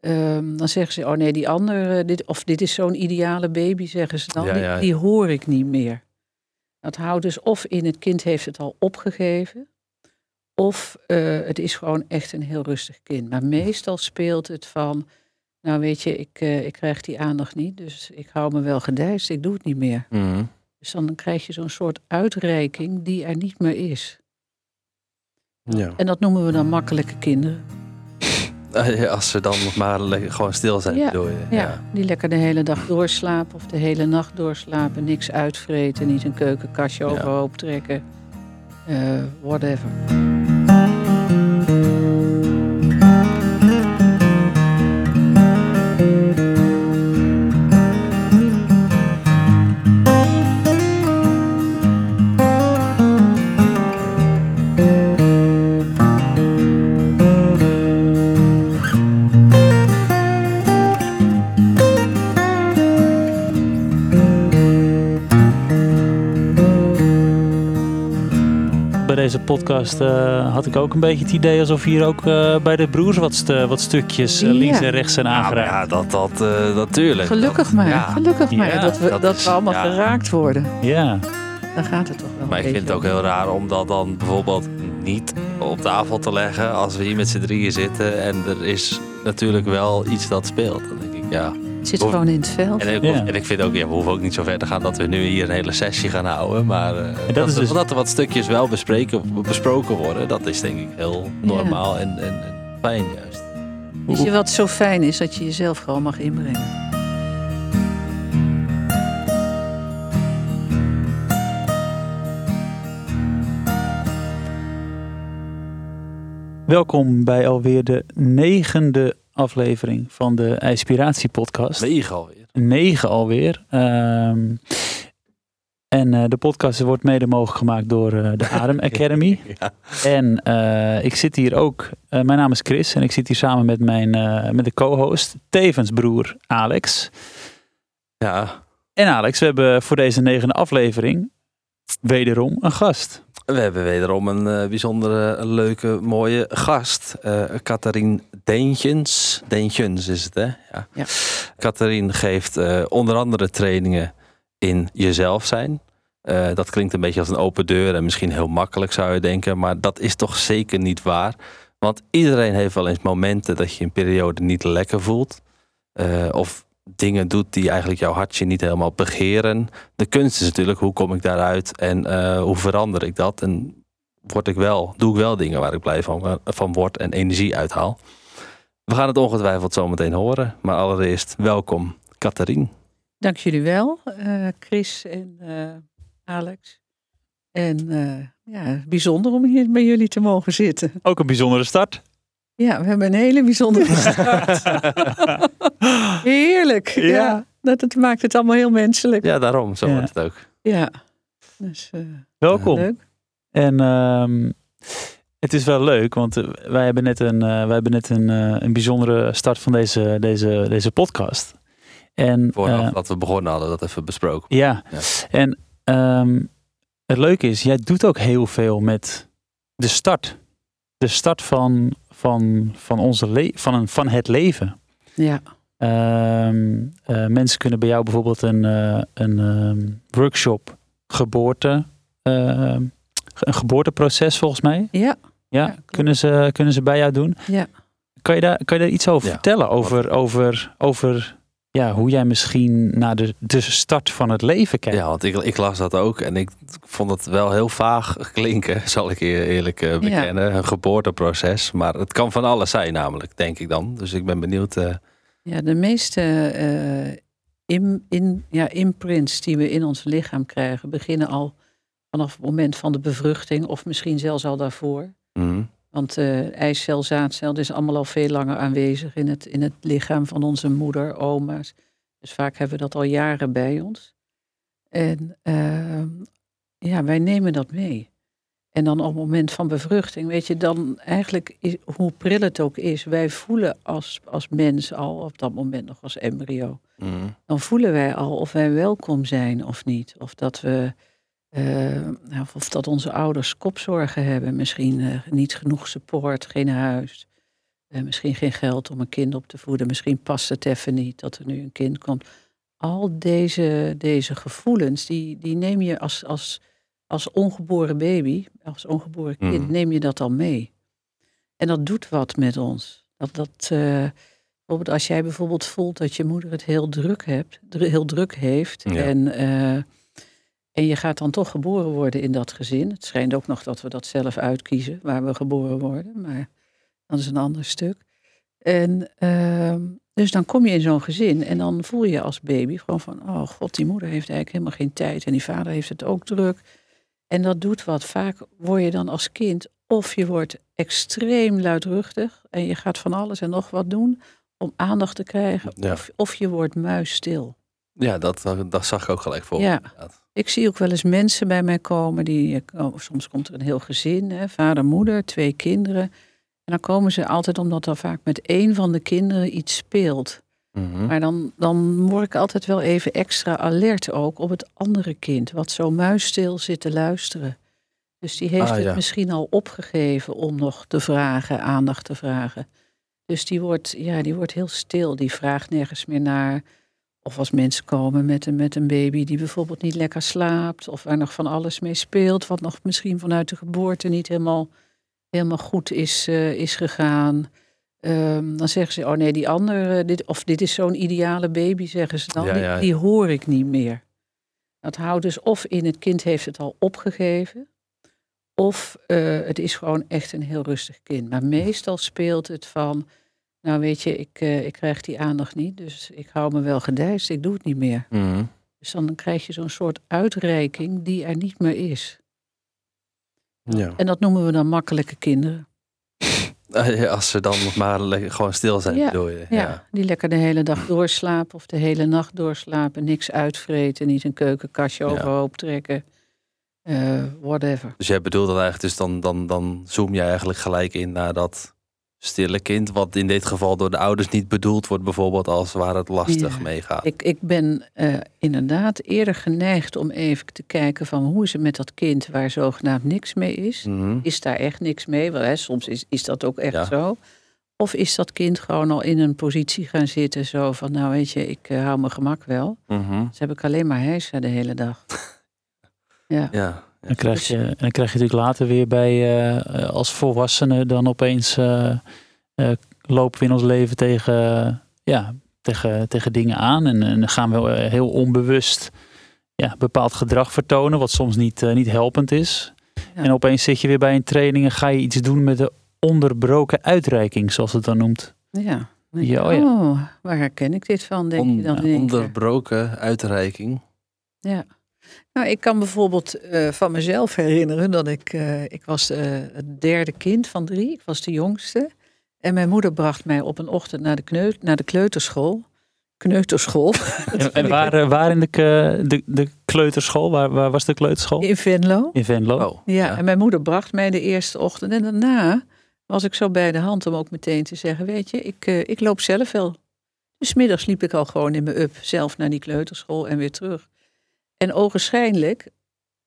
Ehm, dan zeggen ze, oh nee, die andere, dit, of dit is zo'n ideale baby, zeggen ze dan. Ja, ja, die hoor ik niet meer. Dat houdt dus of in het kind heeft het al opgegeven, of eh, het is gewoon echt een heel rustig kind. Maar meestal speelt het van, nou weet je, ik, eh, ik krijg die aandacht niet, dus ik hou me wel gedijst, ik doe het niet meer. Mhm. Dus dan krijg je zo'n soort uitreiking die er niet meer is. Ja. En dat noemen we dan makkelijke kinderen. Ja, Als ze dan nog maar gewoon stil zijn, Ja, bedoel je? Ja, die lekker de hele dag doorslapen of de hele nacht doorslapen. Niks uitvreten, niet een keukenkastje Ja. overhoop trekken. Eh, whatever. Podcast eh, had ik ook een beetje het idee alsof hier ook eh, bij de broers wat, st- wat stukjes eh, links Ja. en rechts zijn Ja, maar aangeraakt. ja, dat, dat, eh, natuurlijk. Gelukkig Dat- maar, ja. gelukkig maar. Dat we, dat dat is- we allemaal ja. geraakt worden. Ja. Dan gaat het toch wel. Maar ik vind het ook heel raar om dat dan bijvoorbeeld niet op tafel te leggen als we hier met z'n drieën zitten en er is natuurlijk wel iets dat speelt. Dan denk ik, ja. Het zit gewoon in het veld. En ik, Ja. en ik vind ook, ja, we hoeven ook niet zo ver te gaan dat we nu hier een hele sessie gaan houden. Maar eh, dat dat, is dus- dat er wat stukjes wel bespreken, besproken worden, dat is denk ik heel normaal en, en, en fijn juist. Weet je wat zo fijn is? Dat je jezelf gewoon mag inbrengen. Welkom bij alweer de negende aflevering van de Inspiratie podcast. Negen alweer. Negen alweer. Ehm, en eh, de podcast wordt mede mogelijk gemaakt door eh, de Adem Academy. Ja. En eh, ik zit hier ook, mijn naam is Chris en ik zit hier samen met mijn met de co-host, tevens broer Alex. ja, En Alex, we hebben voor deze negende aflevering wederom een gast. We hebben wederom een eh, bijzondere, leuke, mooie gast. eh Catharine Deentjens. Deentjens is het, hè? Ja. Ja. Catharine geeft eh, onder andere trainingen in jezelf zijn. Eh, dat klinkt een beetje als een open deur en misschien heel makkelijk zou je denken, maar dat is toch zeker niet waar. Want iedereen heeft wel eens momenten dat je een periode niet lekker voelt. Eh, of dingen doet die eigenlijk jouw hartje niet helemaal begeren. De kunst is natuurlijk, hoe kom ik daaruit en eh, hoe verander ik dat? En word ik wel, doe ik wel dingen waar ik blij van, van word en energie uithaal. We gaan het ongetwijfeld zo meteen horen. Maar allereerst, welkom, Catharine. Dank jullie wel, eh, Chris en eh, Alex. En eh, ja, bijzonder om hier bij jullie te mogen zitten. Ook een bijzondere start. Ja, we hebben een hele bijzondere start. Heerlijk. Ja. Ja. Dat het maakt het allemaal heel menselijk. Ja. Ja, daarom, zo Ja. wordt het ook. Dus, eh, Welkom. leuk. En ehm, het is wel leuk, want eh, wij hebben net een, eh, wij hebben net een, een bijzondere start van deze, deze, deze podcast. En Vooraf eh, dat we begonnen hadden, dat even besproken. ja, Ja. en ehm, het leuke is, jij doet ook heel veel met de start. De start van, van, van, onze le van, een, van het leven. Ja. Ehm, eh, mensen kunnen bij jou bijvoorbeeld een, eh, een ehm, workshop geboorte, ehm, een geboorteproces volgens mij. Ja. Ja, kunnen, ze, kunnen ze bij jou doen? Ja. Kan je daar, kan je daar iets over Ja. vertellen? Over, over, over ja, hoe jij misschien naar de, de start van het leven kijkt? Ja, want ik, ik las dat ook en ik vond het wel heel vaag klinken, zal ik eerlijk eh, bekennen. Een geboorteproces, maar het kan van alles zijn namelijk, denk ik dan. Dus ik ben benieuwd. eh, Ja, de meeste eh, in, in, ja, imprints die we in ons lichaam krijgen, beginnen al vanaf het moment van de bevruchting, of misschien zelfs al daarvoor. mhm. Want eicel, zaadcel, dat is allemaal al veel langer aanwezig in het, in het lichaam van onze moeder, oma's. Dus vaak hebben we dat al jaren bij ons. En eh, ja, wij nemen dat mee. En dan op het moment van bevruchting, weet je, dan eigenlijk, is, hoe pril het ook is, wij voelen als, als mens al, op dat moment nog als embryo, Mhm. dan voelen wij al of wij welkom zijn of niet. Of dat we, eh, nou, of dat onze ouders kopzorgen hebben, misschien eh, niet genoeg support, geen huis. hebben misschien geen geld om een kind op te voeden. Misschien past het even niet dat er nu een kind komt. Al deze, deze gevoelens, die, die neem je als, als, als ongeboren baby, als ongeboren kind, Mhm. neem je dat al mee. En dat doet wat met ons. Dat, dat, eh, bijvoorbeeld als jij bijvoorbeeld voelt dat je moeder het heel druk, hebt, heel druk heeft. Ja. En, eh, en je gaat dan toch geboren worden in dat gezin. Het schijnt ook nog dat we dat zelf uitkiezen, waar we geboren worden. Maar dat is een ander stuk. En ehm, dus dan kom je in zo'n gezin en dan voel je als baby gewoon van... oh god, die moeder heeft eigenlijk helemaal geen tijd en die vader heeft het ook druk. En dat doet wat. Vaak word je dan als kind of je wordt extreem luidruchtig... en je gaat van alles en nog wat doen om aandacht te krijgen... Ja. Of, of je wordt muisstil. Ja, dat, dat zag ik ook gelijk voor. Ja. inderdaad. Ik zie ook wel eens mensen bij mij komen die. oh, soms komt er een heel gezin, hè, vader, moeder, twee kinderen. En dan komen ze altijd omdat er vaak met één van de kinderen iets speelt. Mhm. Maar dan, dan word ik altijd wel even extra alert ook op het andere kind, wat zo muisstil zit te luisteren. Dus die heeft Ah, het ja. misschien al opgegeven om nog te vragen, aandacht te vragen. Dus die wordt, ja, die wordt heel stil, die vraagt nergens meer naar. Of als mensen komen met een, met een baby die bijvoorbeeld niet lekker slaapt, of waar nog van alles mee speelt, wat nog misschien vanuit de geboorte niet helemaal, helemaal goed is, eh, is gegaan. Ehm, dan zeggen ze, oh nee, die andere, dit, of dit is zo'n ideale baby, zeggen ze dan, Ja, die, ja. die hoor ik niet meer. Dat houdt dus of in het kind heeft het al opgegeven, of eh, het is gewoon echt een heel rustig kind. Maar meestal speelt het van, nou weet je, ik, eh, ik krijg die aandacht niet, dus ik hou me wel gedijst, ik doe het niet meer. Mhm. Dus dan krijg je zo'n soort uitreiking die er niet meer is. Ja. En dat noemen we dan makkelijke kinderen. Ja, Als ze dan nog maar gewoon stil zijn, Ja, bedoel je? Ja, die lekker de hele dag doorslapen of de hele nacht doorslapen. Niks uitvreten, niet een keukenkastje Ja. overhoop trekken. eh, whatever. Dus jij bedoelt dat eigenlijk, dus dan, dan, dan zoom je eigenlijk gelijk in naar dat stille kind, wat in dit geval door de ouders niet bedoeld wordt, bijvoorbeeld als waar het lastig Ja. meegaat. Ik, ik ben eh, inderdaad eerder geneigd om even te kijken van hoe is het met dat kind waar zogenaamd niks mee is. Mhm. Is daar echt niks mee? Want hè, soms is, is dat ook echt Ja. zo. Of is dat kind gewoon al in een positie gaan zitten zo van nou weet je, ik eh, hou mijn gemak wel. Mhm. Dus heb ik alleen maar hijsen de hele dag. Ja. Ja. Dan krijg, je, en dan krijg je natuurlijk later weer bij eh, als volwassene dan opeens eh, eh, lopen we in ons leven tegen, ja, tegen, tegen dingen aan. En, en dan gaan we eh, heel onbewust ja, bepaald gedrag vertonen, wat soms niet, eh, niet helpend is. Ja. En opeens zit je weer bij een training en ga je iets doen met de onderbroken uitreiking, zoals het dan noemt. Ja. Ja, oh ja. Oh, waar herken ik dit van, denk je dan onderbroken uitreiking. Ja. Nou, ik kan bijvoorbeeld eh, van mezelf herinneren dat ik... eh, ik was eh, het derde kind van drie. Ik was de jongste. En mijn moeder bracht mij op een ochtend naar de, kneu naar de kleuterschool. Kneuterschool. En, en waar, waar in de, de, de kleuterschool, waar, waar was de kleuterschool? In Venlo. In Venlo. Oh, Ja, en mijn moeder bracht mij de eerste ochtend. En daarna was ik zo bij de hand om ook meteen te zeggen... weet je, ik, eh, ik loop zelf wel. Dus 's middags liep ik al gewoon in mijn up zelf naar die kleuterschool en weer terug. En ogenschijnlijk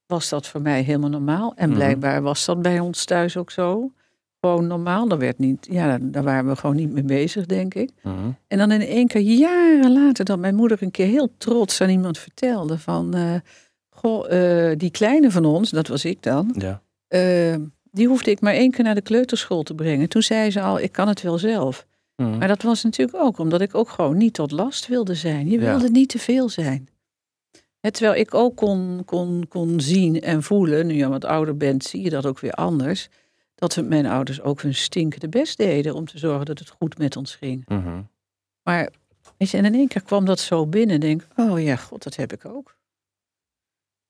was dat voor mij helemaal normaal. En Mhm. blijkbaar was dat bij ons thuis ook zo. Gewoon normaal. Daar, werd niet, ja, daar waren we gewoon niet mee bezig, denk ik. Mhm. En dan in één keer, jaren later, dat mijn moeder een keer heel trots aan iemand vertelde van... eh, goh, eh, die kleine van ons, dat was ik dan... Ja. Eh, die hoefde ik maar één keer naar de kleuterschool te brengen. Toen zei ze al, ik kan het wel zelf. Mhm. Maar dat was natuurlijk ook omdat ik ook gewoon niet tot last wilde zijn. Je Ja. wilde niet te veel zijn. Terwijl ik ook kon, kon, kon zien en voelen, nu je wat ouder bent, zie je dat ook weer anders. Dat mijn ouders ook hun stinkende best deden om te zorgen dat het goed met ons ging. Mhm. Maar weet je, en in één keer kwam dat zo binnen. en Denk, oh ja, god, dat heb ik ook.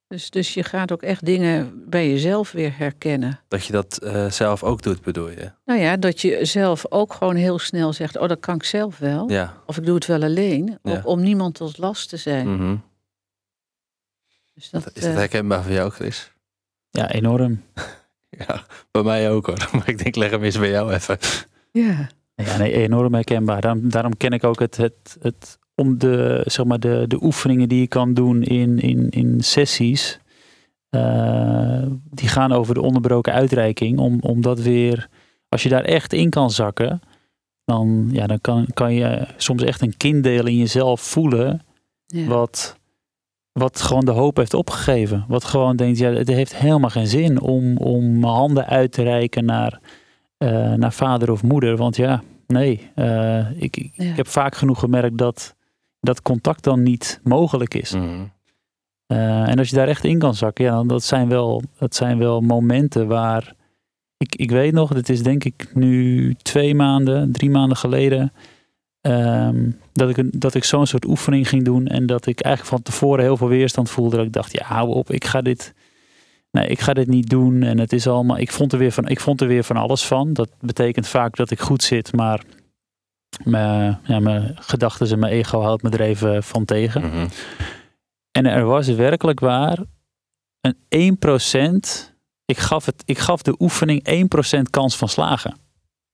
Dus, dus je gaat ook echt dingen bij jezelf weer herkennen. Dat je dat eh, zelf ook doet, bedoel je? Nou ja, dat je zelf ook gewoon heel snel zegt: Oh, dat kan ik zelf wel. Ja. Of ik doe het wel alleen. Ja. Ook om niemand tot last te zijn. Mhm. Dus dat, Is dat eh, herkenbaar voor jou, Chris? Ja, enorm. Ja, bij mij ook hoor. Maar ik denk, leg hem eens bij jou even. ja. Ja, nee, enorm herkenbaar. Daarom, daarom ken ik ook het, het, het om de, zeg maar de, de oefeningen die je kan doen in, in, in sessies. eh, die gaan over de onderbroken uitreiking. Om, om dat weer, als je daar echt in kan zakken. dan, ja, dan kan, kan je soms echt een kinddeel in jezelf voelen. Ja. Wat, wat gewoon de hoop heeft opgegeven. Wat gewoon denkt, ja, het heeft helemaal geen zin om, om mijn handen uit te reiken naar, eh, naar vader of moeder. Want ja, nee, eh, ik, ik, Ja. ik heb vaak genoeg gemerkt dat dat contact dan niet mogelijk is. Mhm. Eh, en als je daar echt in kan zakken, ja, dan dat zijn wel, dat zijn wel momenten waar. Ik, ik weet nog, dit is denk ik nu twee maanden, drie maanden geleden. Ehm, dat ik, dat ik zo'n soort oefening ging doen. En dat ik eigenlijk van tevoren heel veel weerstand voelde. Dat ik dacht, ja, hou op, ik ga dit. Nee, ik ga dit niet doen. En het is allemaal. Ik vond er weer van, ik vond er weer van alles van. Dat betekent vaak dat ik goed zit, maar. Mijn, ja, mijn gedachten en mijn ego houdt me er even van tegen. Mhm. En er was werkelijk waar een 1%. Ik gaf, het, ik gaf de oefening 1% kans van slagen.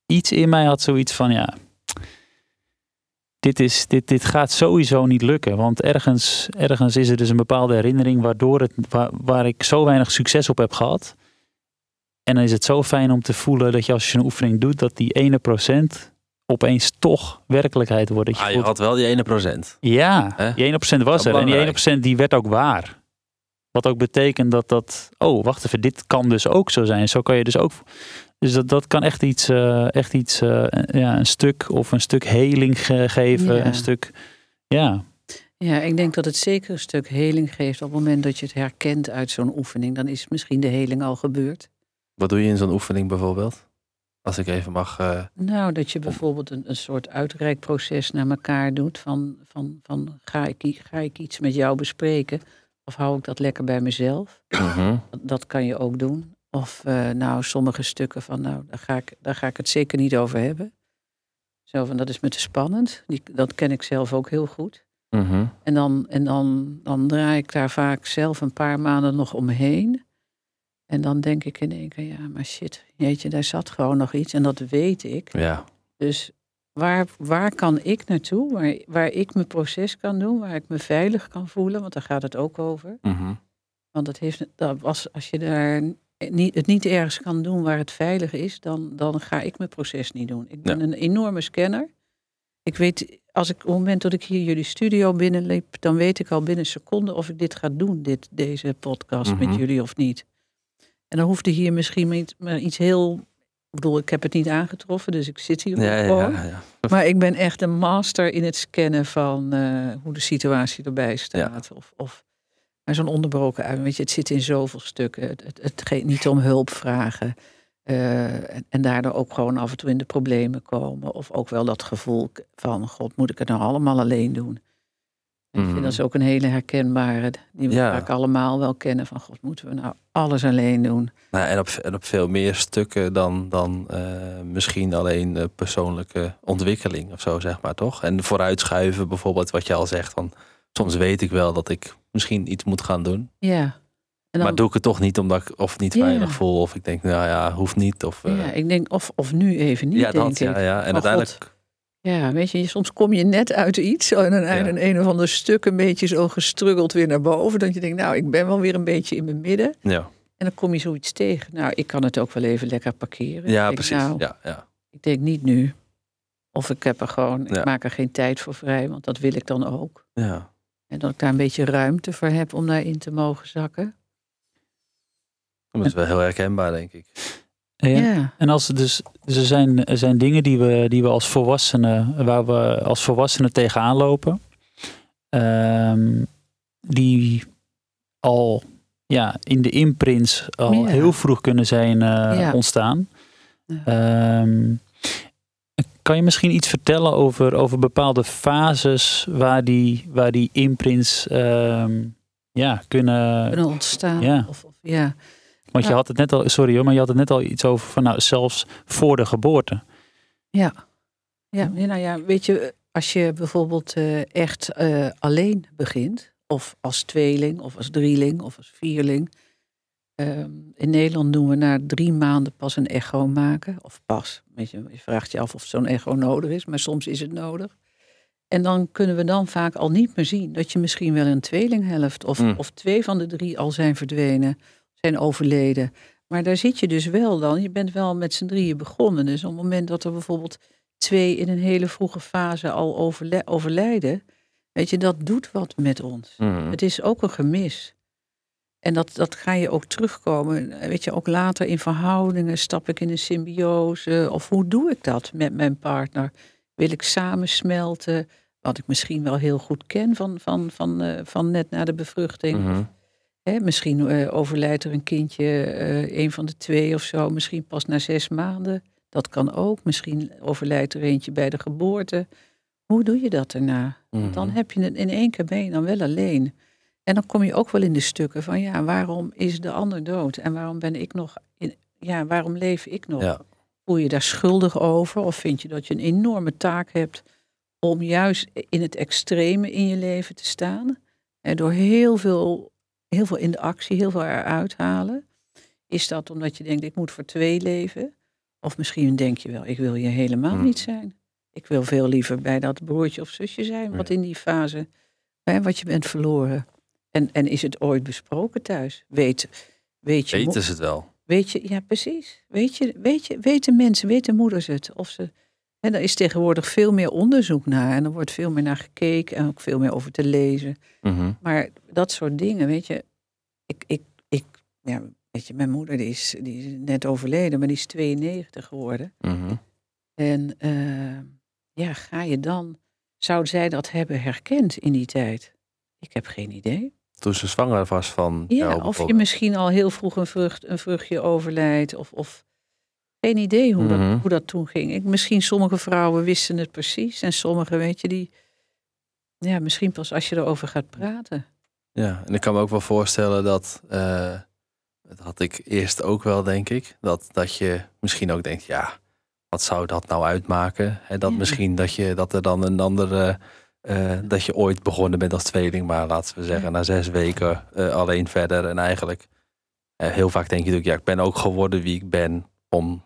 Iets in mij had zoiets van ja. Dit, is, dit, dit gaat sowieso niet lukken. Want ergens, ergens is er dus een bepaalde herinnering waardoor het, waar, waar ik zo weinig succes op heb gehad. En dan is het zo fijn om te voelen dat je als je een oefening doet, dat die ene procent opeens toch werkelijkheid wordt. Dat je Ah, je voelt, had wel die ene procent. ja, die 1% was Dat er. En die belangrijk. 1% die werd ook waar. Wat ook betekent dat dat... Oh, wacht even. Dit kan dus ook zo zijn. Zo kan je dus ook... Dus dat, dat kan echt iets... eh, echt iets eh, ja, een stuk of een stuk heling ge- geven. Ja. Een stuk... Ja. Ja, ik denk dat het zeker een stuk heling geeft op het moment dat je het herkent uit zo'n oefening. Dan is misschien de heling al gebeurd. Wat doe je in zo'n oefening bijvoorbeeld? Als ik even mag. eh, Nou, dat je bijvoorbeeld een, een soort uitreikproces naar elkaar doet. Van, van, van ga, ik, ga ik iets met jou bespreken? Of hou ik dat lekker bij mezelf? mhm. Dat, dat kan je ook doen. Of eh, nou, sommige stukken van, nou, daar ga, ik, daar ga ik het zeker niet over hebben. Zo van, dat is me te spannend. Die, dat ken ik zelf ook heel goed. Mhm. En, dan, en dan, dan draai ik daar vaak zelf een paar maanden nog omheen. En dan denk ik in één keer, ja, maar shit, jeetje, daar zat gewoon nog iets. En dat weet ik. Ja. Dus waar, waar kan ik naartoe? Waar, waar ik mijn proces kan doen, waar ik me veilig kan voelen, want daar gaat het ook over. Mhm. Want dat heeft, dat als, als je daar niet, het niet ergens kan doen waar het veilig is, dan, dan ga ik mijn proces niet doen. Ik ben Ja. een enorme scanner. Ik weet, als ik op het moment dat ik hier jullie studio binnenliep, dan weet ik al binnen een seconde of ik dit ga doen, dit, deze podcast Mhm. met jullie of niet. En dan hoefde hier misschien maar iets, heel. Ik bedoel, ik heb het niet aangetroffen, dus ik zit hier Ja, ja, gewoon. ja, ja. Maar ik ben echt een master in het scannen van eh, hoe de situatie erbij staat. Of, of maar zo'n onderbroken uit. Weet je, het zit in zoveel stukken. Het, het, het gaat niet om hulp vragen. Eh, en, en daardoor ook gewoon af en toe in de problemen komen. Of ook wel dat gevoel van, god, moet ik het nou allemaal alleen doen? Ik Mhm. vind dat is ook een hele herkenbare, die we Ja. vaak allemaal wel kennen. Van, god, moeten we nou alles alleen doen? Nou, en, op, en op veel meer stukken dan, dan eh, misschien alleen eh, persoonlijke ontwikkeling of zo, zeg maar, toch? En vooruitschuiven bijvoorbeeld, wat je al zegt. Van, soms weet ik wel dat ik misschien iets moet gaan doen. Ja. En dan, Maar doe ik het toch niet omdat ik of niet Ja. veilig voel. Of ik denk, nou ja, hoeft niet. Of, eh, ja, ik denk, of, of nu even niet, ja, denk dat, ik. ja, ja. En Oh, uiteindelijk... Ja, weet je, soms kom je net uit iets en dan uit een, een of ander stuk een beetje zo gestruggeld weer naar boven. Dat je denkt, nou, ik ben wel weer een beetje in mijn midden. Ja, En dan kom je zoiets tegen. Nou, ik kan het ook wel even lekker parkeren. ja denk, precies. Nou, Ja, ja. ik denk niet nu. Of ik heb er gewoon, ik maak er geen tijd voor vrij, want dat wil ik dan ook. ja. En dat ik daar een beetje ruimte voor heb om daarin te mogen zakken. Dat is wel heel herkenbaar, denk ik. Ja. Ja, En als dus, dus er, zijn, er zijn dingen die we, die we als volwassenen, waar we als volwassenen tegenaan lopen, ehm, die al ja, in de imprints al Ja. heel vroeg kunnen zijn eh, Ja. ontstaan. Ja. Kan je misschien iets vertellen over, over bepaalde fases waar die, waar die imprints ehm, ja, kunnen. kunnen ontstaan. Ja. Of, of, ja. Want je had het net al, sorry hoor, maar je had het net al iets over van nou, zelfs voor de geboorte. Ja. Ja, ja, nou ja, weet je, als je bijvoorbeeld eh, echt eh, alleen begint, of als tweeling, of als drieling, of als vierling. Ehm, in Nederland doen we na drie maanden pas een echo maken. Of pas. Je, je vraagt je af of zo'n echo nodig is, maar soms is het nodig. En dan kunnen we dan vaak al niet meer zien dat je misschien wel een tweelinghelft of, Mm. of twee van de drie al zijn verdwenen, zijn overleden. Maar daar zit je dus wel dan. Je bent wel met z'n drieën begonnen. Dus op het moment dat er bijvoorbeeld twee in een hele vroege fase al overle- overlijden. Weet je, dat doet wat met ons. Mhm. Het is ook een gemis. En dat, dat ga je ook terugkomen. Weet je, ook later in verhoudingen stap ik in een symbiose. Of hoe doe ik dat met mijn partner? Wil ik samensmelten? Wat ik misschien wel heel goed ken van, van, van, eh, van net na de bevruchting. Mhm. Hè, misschien eh, overlijdt er een kindje, eh, een van de twee of zo. Misschien pas na zes maanden. Dat kan ook. Misschien overlijdt er eentje bij de geboorte. Hoe doe je dat daarna? Mhm. Dan heb je het in één keer ben je dan wel alleen. En dan kom je ook wel in de stukken van ja, waarom is de ander dood? En waarom ben ik nog in, ja, waarom leef ik nog? Ja. Voel je daar schuldig over? Of vind je dat je een enorme taak hebt om juist in het extreme in je leven te staan? En door heel veel, heel veel in de actie, heel veel eruit halen. Is dat omdat je denkt, ik moet voor twee leven? Of misschien denk je wel, ik wil je helemaal Hmm. niet zijn. Ik wil veel liever bij dat broertje of zusje zijn, wat in die fase, hè, wat je bent verloren. En, en is het ooit besproken thuis? Weet, weet je, Weten ze het wel? Weet je, ja precies. Weet je, weet je, weten mensen, weten moeders het? Of ze, en er is tegenwoordig veel meer onderzoek naar en er wordt veel meer naar gekeken en ook veel meer over te lezen. Mhm. Maar dat soort dingen, weet je, ik, ik, ik ja, weet je, mijn moeder die is, die is net overleden, maar die is 92 geworden. Mhm. En eh, ja, ga je dan, zou zij dat hebben herkend in die tijd? Ik heb geen idee. Toen ze zwanger was van Ja, jou of je misschien al heel vroeg een, vrucht, een vruchtje overlijdt. Of, of geen idee hoe, Mhm. dat, hoe dat toen ging. Ik, misschien sommige vrouwen wisten het precies. En sommige, weet je, die... Ja, misschien pas als je erover gaat praten. Ja, en ik kan me ook wel voorstellen dat, eh, dat had ik eerst ook wel, denk ik, dat, dat je misschien ook denkt, ja, wat zou dat nou uitmaken? Hè, dat Ja. misschien dat, je, dat er dan een andere, eh, dat je ooit begonnen bent als tweeling, maar laten we zeggen, na zes weken eh, alleen verder. En eigenlijk, eh, heel vaak denk je natuurlijk, ja, ik ben ook geworden wie ik ben om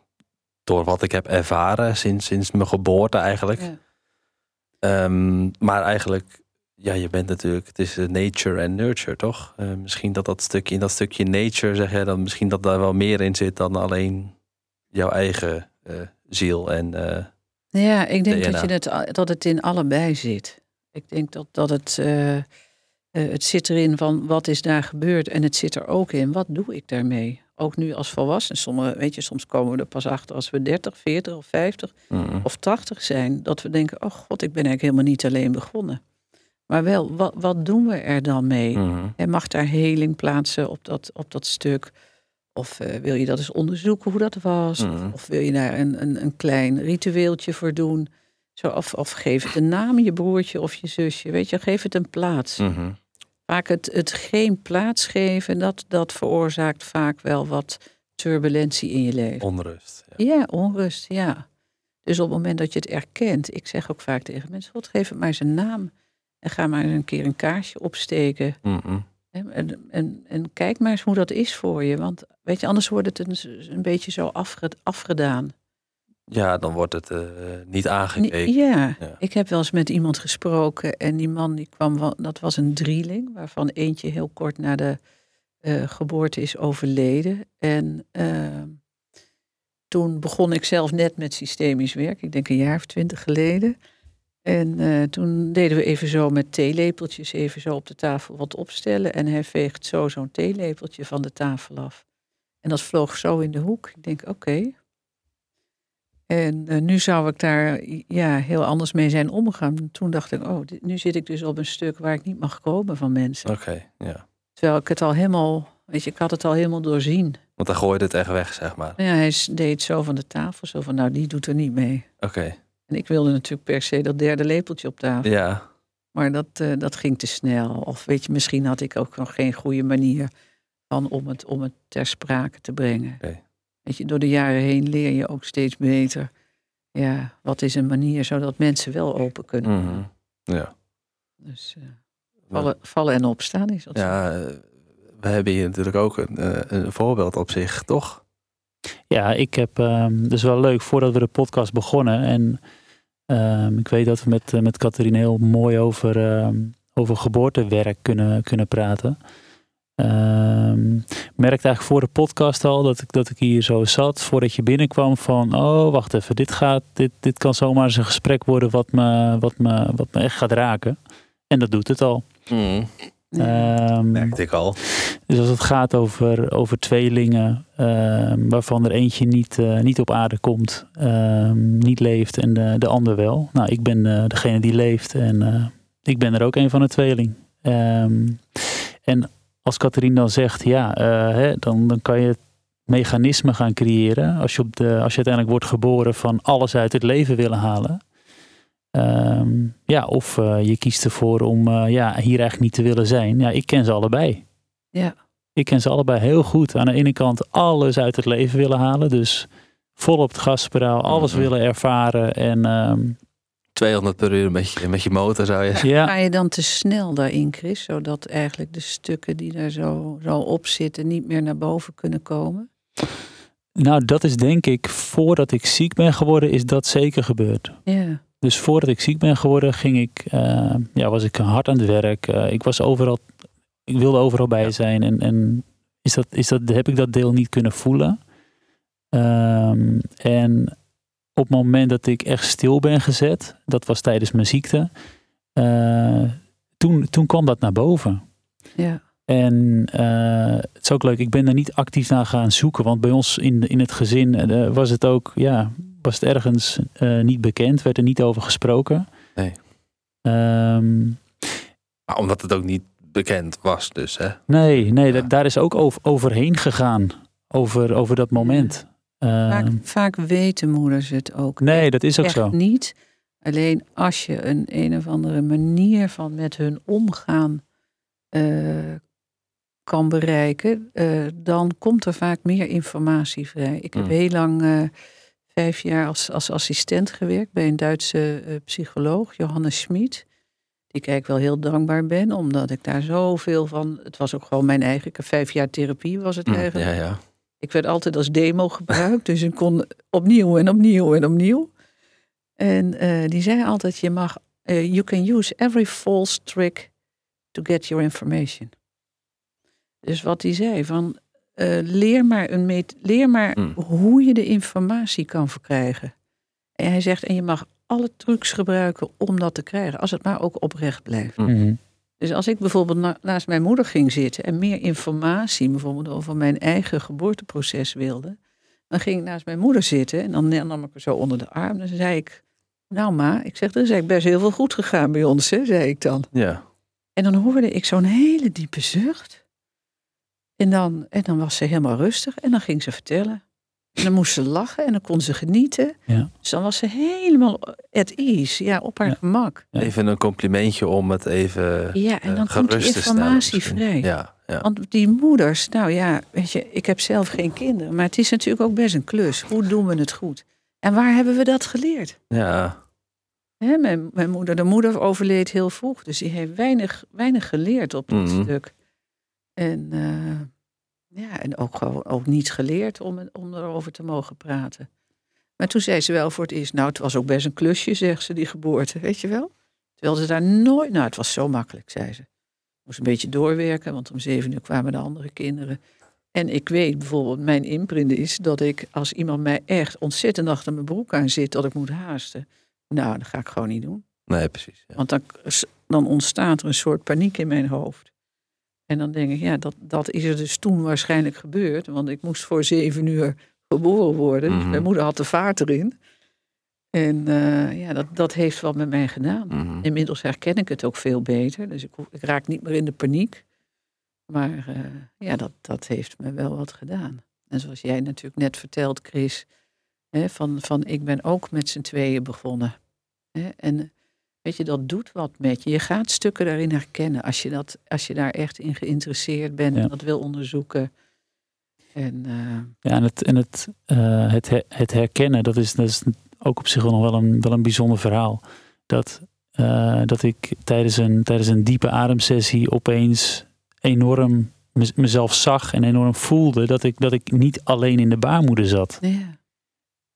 door wat ik heb ervaren sinds, sinds mijn geboorte eigenlijk. Ja. Ehm, maar eigenlijk, ja, je bent natuurlijk, het is nature en nurture, toch? Misschien dat dat stukje, in dat stukje nature, zeg jij dan, misschien dat daar wel meer in zit dan alleen jouw eigen ziel. En Ja, ik denk DNA. dat, je het, a- dat het in allebei zit. Ik denk dat, dat het, eh, eh, het zit erin van wat is daar gebeurd. En het zit er ook in, wat doe ik daarmee? Ook nu als volwassen. Sommige, weet je, soms komen we er pas achter als we 30, 40 of 50 mm, of 80 zijn. Dat we denken, oh god, ik ben eigenlijk helemaal niet alleen begonnen. Maar wel, wat, wat doen we er dan mee? mhm, En mag daar heling plaatsen op dat, op dat stuk? Of eh, wil je dat eens onderzoeken hoe dat was? Mhm. Of, of wil je daar een, een, een klein ritueeltje voor doen? Zo, of, of geef het een naam, je broertje of je zusje. Weet je, geef het een plaats. mhm. Vaak het, het geen plaats geven, dat, dat veroorzaakt vaak wel wat turbulentie in je leven. onrust. Ja. Ja, onrust, ja. Dus op het moment dat je het erkent, ik zeg ook vaak tegen mensen, God, geef het maar eens een naam. En ga maar eens een keer een kaarsje opsteken. Mhm. En, en, en kijk maar eens hoe dat is voor je. Want weet je, anders wordt het een, een beetje zo afge- afgedaan. Ja, dan wordt het eh, niet Ni- aangekeken. Ja, Ja. ik heb wel eens met iemand gesproken en die man die kwam, dat was een drieling, waarvan eentje heel kort na de eh, geboorte is overleden. En eh, toen begon ik zelf net met systemisch werk, ik denk een jaar of twintig geleden. En eh, toen deden we even zo met theelepeltjes even zo op de tafel wat opstellen. En hij veegt zo zo'n theelepeltje van de tafel af. En dat vloog zo in de hoek. Ik denk, oké. En eh, nu zou ik daar ja, heel anders mee zijn omgegaan. Toen dacht ik, oh, dit- nu zit ik dus op een stuk waar ik niet mag komen van mensen. Oké, ja. Terwijl ik het al helemaal, weet je, ik had het al helemaal doorzien. Want dan gooi je het echt weg, zeg maar. Ja, hij deed zo van de tafel, zo van, nou, die doet er niet mee. Oké, En ik wilde natuurlijk per se dat derde lepeltje op tafel. ja. Maar dat, eh, dat ging te snel. Of weet je, misschien had ik ook nog geen goede manier van om het, om het ter sprake te brengen. Oké. Weet je, door de jaren heen leer je ook steeds beter. Ja, wat is een manier zodat mensen wel open kunnen. Mhm. Ja. Dus eh, vallen, vallen en opstaan is dat. Ja, eh, we hebben hier natuurlijk ook een, eh, een voorbeeld op zich, toch? Ja, ik heb, ehm dus wel leuk, voordat we de podcast begonnen en ehm, ik weet dat we met, met Catharine heel mooi over, ehm, over geboortewerk kunnen, kunnen praten. Ehm merkte eigenlijk voor de podcast al dat ik, dat ik hier zo zat, voordat je binnenkwam van, oh wacht even, dit, gaat, dit, dit kan zomaar eens een gesprek worden wat me, wat, me, wat me echt gaat raken. En dat doet het al. Mm. Ehm, merkte ik al. dus als het gaat over, over tweelingen, ehm, waarvan er eentje niet, eh, niet op aarde komt, ehm, niet leeft en de, de ander wel. Nou, ik ben eh, degene die leeft en eh, ik ben er ook een van de tweeling. Ehm, en als Catherine dan zegt, ja, eh, hè, dan, dan kan je het mechanisme gaan creëren. Als je, op de, als je uiteindelijk wordt geboren van alles uit het leven willen halen. Ehm, ja, of eh, je kiest ervoor om eh, ja, hier eigenlijk niet te willen zijn. Ja, ik ken ze allebei. Ja. Ik ken ze allebei heel goed. Aan de ene kant alles uit het leven willen halen. Dus vol op het gaspedaal, alles willen ervaren. En ehm, 200 per uur met je, met je motor zou je. ja, Ga je dan te snel daarin, Chris? Zodat eigenlijk de stukken die daar zo, zo op zitten niet meer naar boven kunnen komen? nou dat is denk ik, voordat ik ziek ben geworden, is dat zeker gebeurd. Ja. Dus voordat ik ziek ben geworden, ging ik, eh, ja, was ik hard aan het werk. Eh, ik was overal, ik wilde overal bij zijn. En, en is dat, is dat, heb ik dat deel niet kunnen voelen. Ehm, en op het moment dat ik echt stil ben gezet, dat was tijdens mijn ziekte, eh, toen, toen kwam dat naar boven. Ja. En eh, het is ook leuk, ik ben er niet actief naar gaan zoeken. Want bij ons in, in het gezin eh, was het ook, ja, was het ergens eh, niet bekend, werd er niet over gesproken. Nee. Ehm, Maar omdat het ook niet bekend was, dus hè. nee, nee, Ja. daar is ook over, overheen gegaan. Over, over dat moment. Vaak, Ehm, vaak weten moeders het ook. nee, dat is ook echt zo. niet. Alleen als je een een of andere manier van met hun omgaan eh, kan bereiken, eh, dan komt er vaak meer informatie vrij. Ik heb Mm. heel lang eh, vijf jaar als, als assistent gewerkt bij een Duitse psycholoog, Johannes Schmid. Die ik eigenlijk wel heel dankbaar ben, omdat ik daar zoveel van. Het was ook gewoon mijn eigen. ik heb Vijf jaar therapie was het Mm, eigenlijk. ja, ja. Ik werd altijd als demo gebruikt, dus ik kon opnieuw en opnieuw en opnieuw. En eh, die zei altijd, je mag, eh, you can use every false trick to get your information. Dus wat hij zei, van eh, leer maar, een met, leer maar Hmm. hoe je de informatie kan verkrijgen. En hij zegt, en je mag alle trucs gebruiken om dat te krijgen, als het maar ook oprecht blijft. Mhm. Dus als ik bijvoorbeeld na- naast mijn moeder ging zitten en meer informatie bijvoorbeeld over mijn eigen geboorteproces wilde, dan ging ik naast mijn moeder zitten en dan nam ik haar zo onder de arm. Dan zei ik, nou ma, ik zeg, er is eigenlijk best heel veel goed gegaan bij ons, hè, zei ik dan. ja. En dan hoorde ik zo'n hele diepe zucht. En dan, en dan was ze helemaal rustig en dan ging ze vertellen. En dan moest ze lachen en dan kon ze genieten. Ja. Dus dan was ze helemaal at ease, ja, op haar Ja. gemak. Even een complimentje om het even Ja, en eh, dan komt stellen informatie vrij. Ja, ja. Want die moeders, nou ja, weet je, ik heb zelf geen kinderen, maar het is natuurlijk ook best een klus. Hoe doen we het goed? En waar hebben we dat geleerd? ja. Hè, mijn, mijn moeder, de moeder overleed heel vroeg, dus die heeft weinig, weinig geleerd op dat Mhm. stuk. En, eh, ja, en ook, gewoon- ook niet geleerd om, om erover te mogen praten. Maar toen zei ze wel voor het eerst, nou, het was ook best een klusje, zegt ze, die geboorte, weet je wel? Terwijl ze daar nooit, nou, het was zo makkelijk, zei ze. Moest een beetje doorwerken, want om zeven uur kwamen de andere kinderen. En ik weet bijvoorbeeld, mijn imprint is dat ik, als iemand mij echt ontzettend achter mijn broek aan zit, dat ik moet haasten. Nou, dat ga ik gewoon niet doen. Nee, precies. Ja. Want dan, dan ontstaat er een soort paniek in mijn hoofd. En dan denk ik, ja, dat, dat is er dus toen waarschijnlijk gebeurd. Want ik moest voor zeven uur geboren worden. Dus Mhm. mijn moeder had de vaart erin. En eh, ja, dat, dat heeft wat met mij gedaan. Mhm. Inmiddels herken ik het ook veel beter. Dus ik, ik raak niet meer in de paniek. Maar eh, ja, dat, dat heeft me wel wat gedaan. En zoals jij natuurlijk net vertelt, Chris. Hè, van, van ik ben ook met z'n tweeën begonnen. Hè, en weet je, dat doet wat met je. Je gaat stukken daarin herkennen. Als je, dat, als je daar echt in geïnteresseerd bent Ja. en dat wil onderzoeken. En eh, Ja, en het, en het, eh, het, her- het herkennen, dat is, dat is ook op zich wel nog wel een, wel een bijzonder verhaal. Dat, eh, dat ik tijdens een, tijdens een diepe ademsessie opeens enorm mez- mezelf zag en enorm voelde dat ik, dat ik niet alleen in de baarmoeder zat. ja,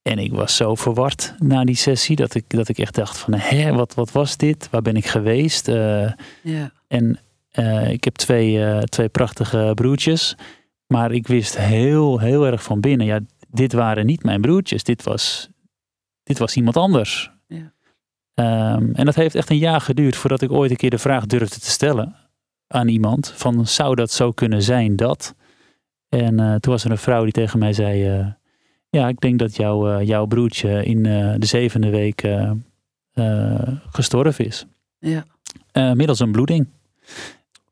En ik was zo verward na die sessie dat ik, dat ik echt dacht van, hè, wat, wat was dit? Waar ben ik geweest? Eh, ja, en, Eh, ik heb twee, eh, twee prachtige broertjes. Maar ik wist heel, heel erg van binnen. Ja, dit waren niet mijn broertjes. Dit was, dit was iemand anders. Ja. Ehm, en dat heeft echt een jaar geduurd voordat ik ooit een keer de vraag durfde te stellen aan iemand. Van zou dat zo kunnen zijn dat? En toen was er een vrouw die tegen mij zei... ja, ik denk dat jouw, eh, jouw broertje in eh, de zevende week eh, gestorven is. Ja. Eh, middels een bloeding.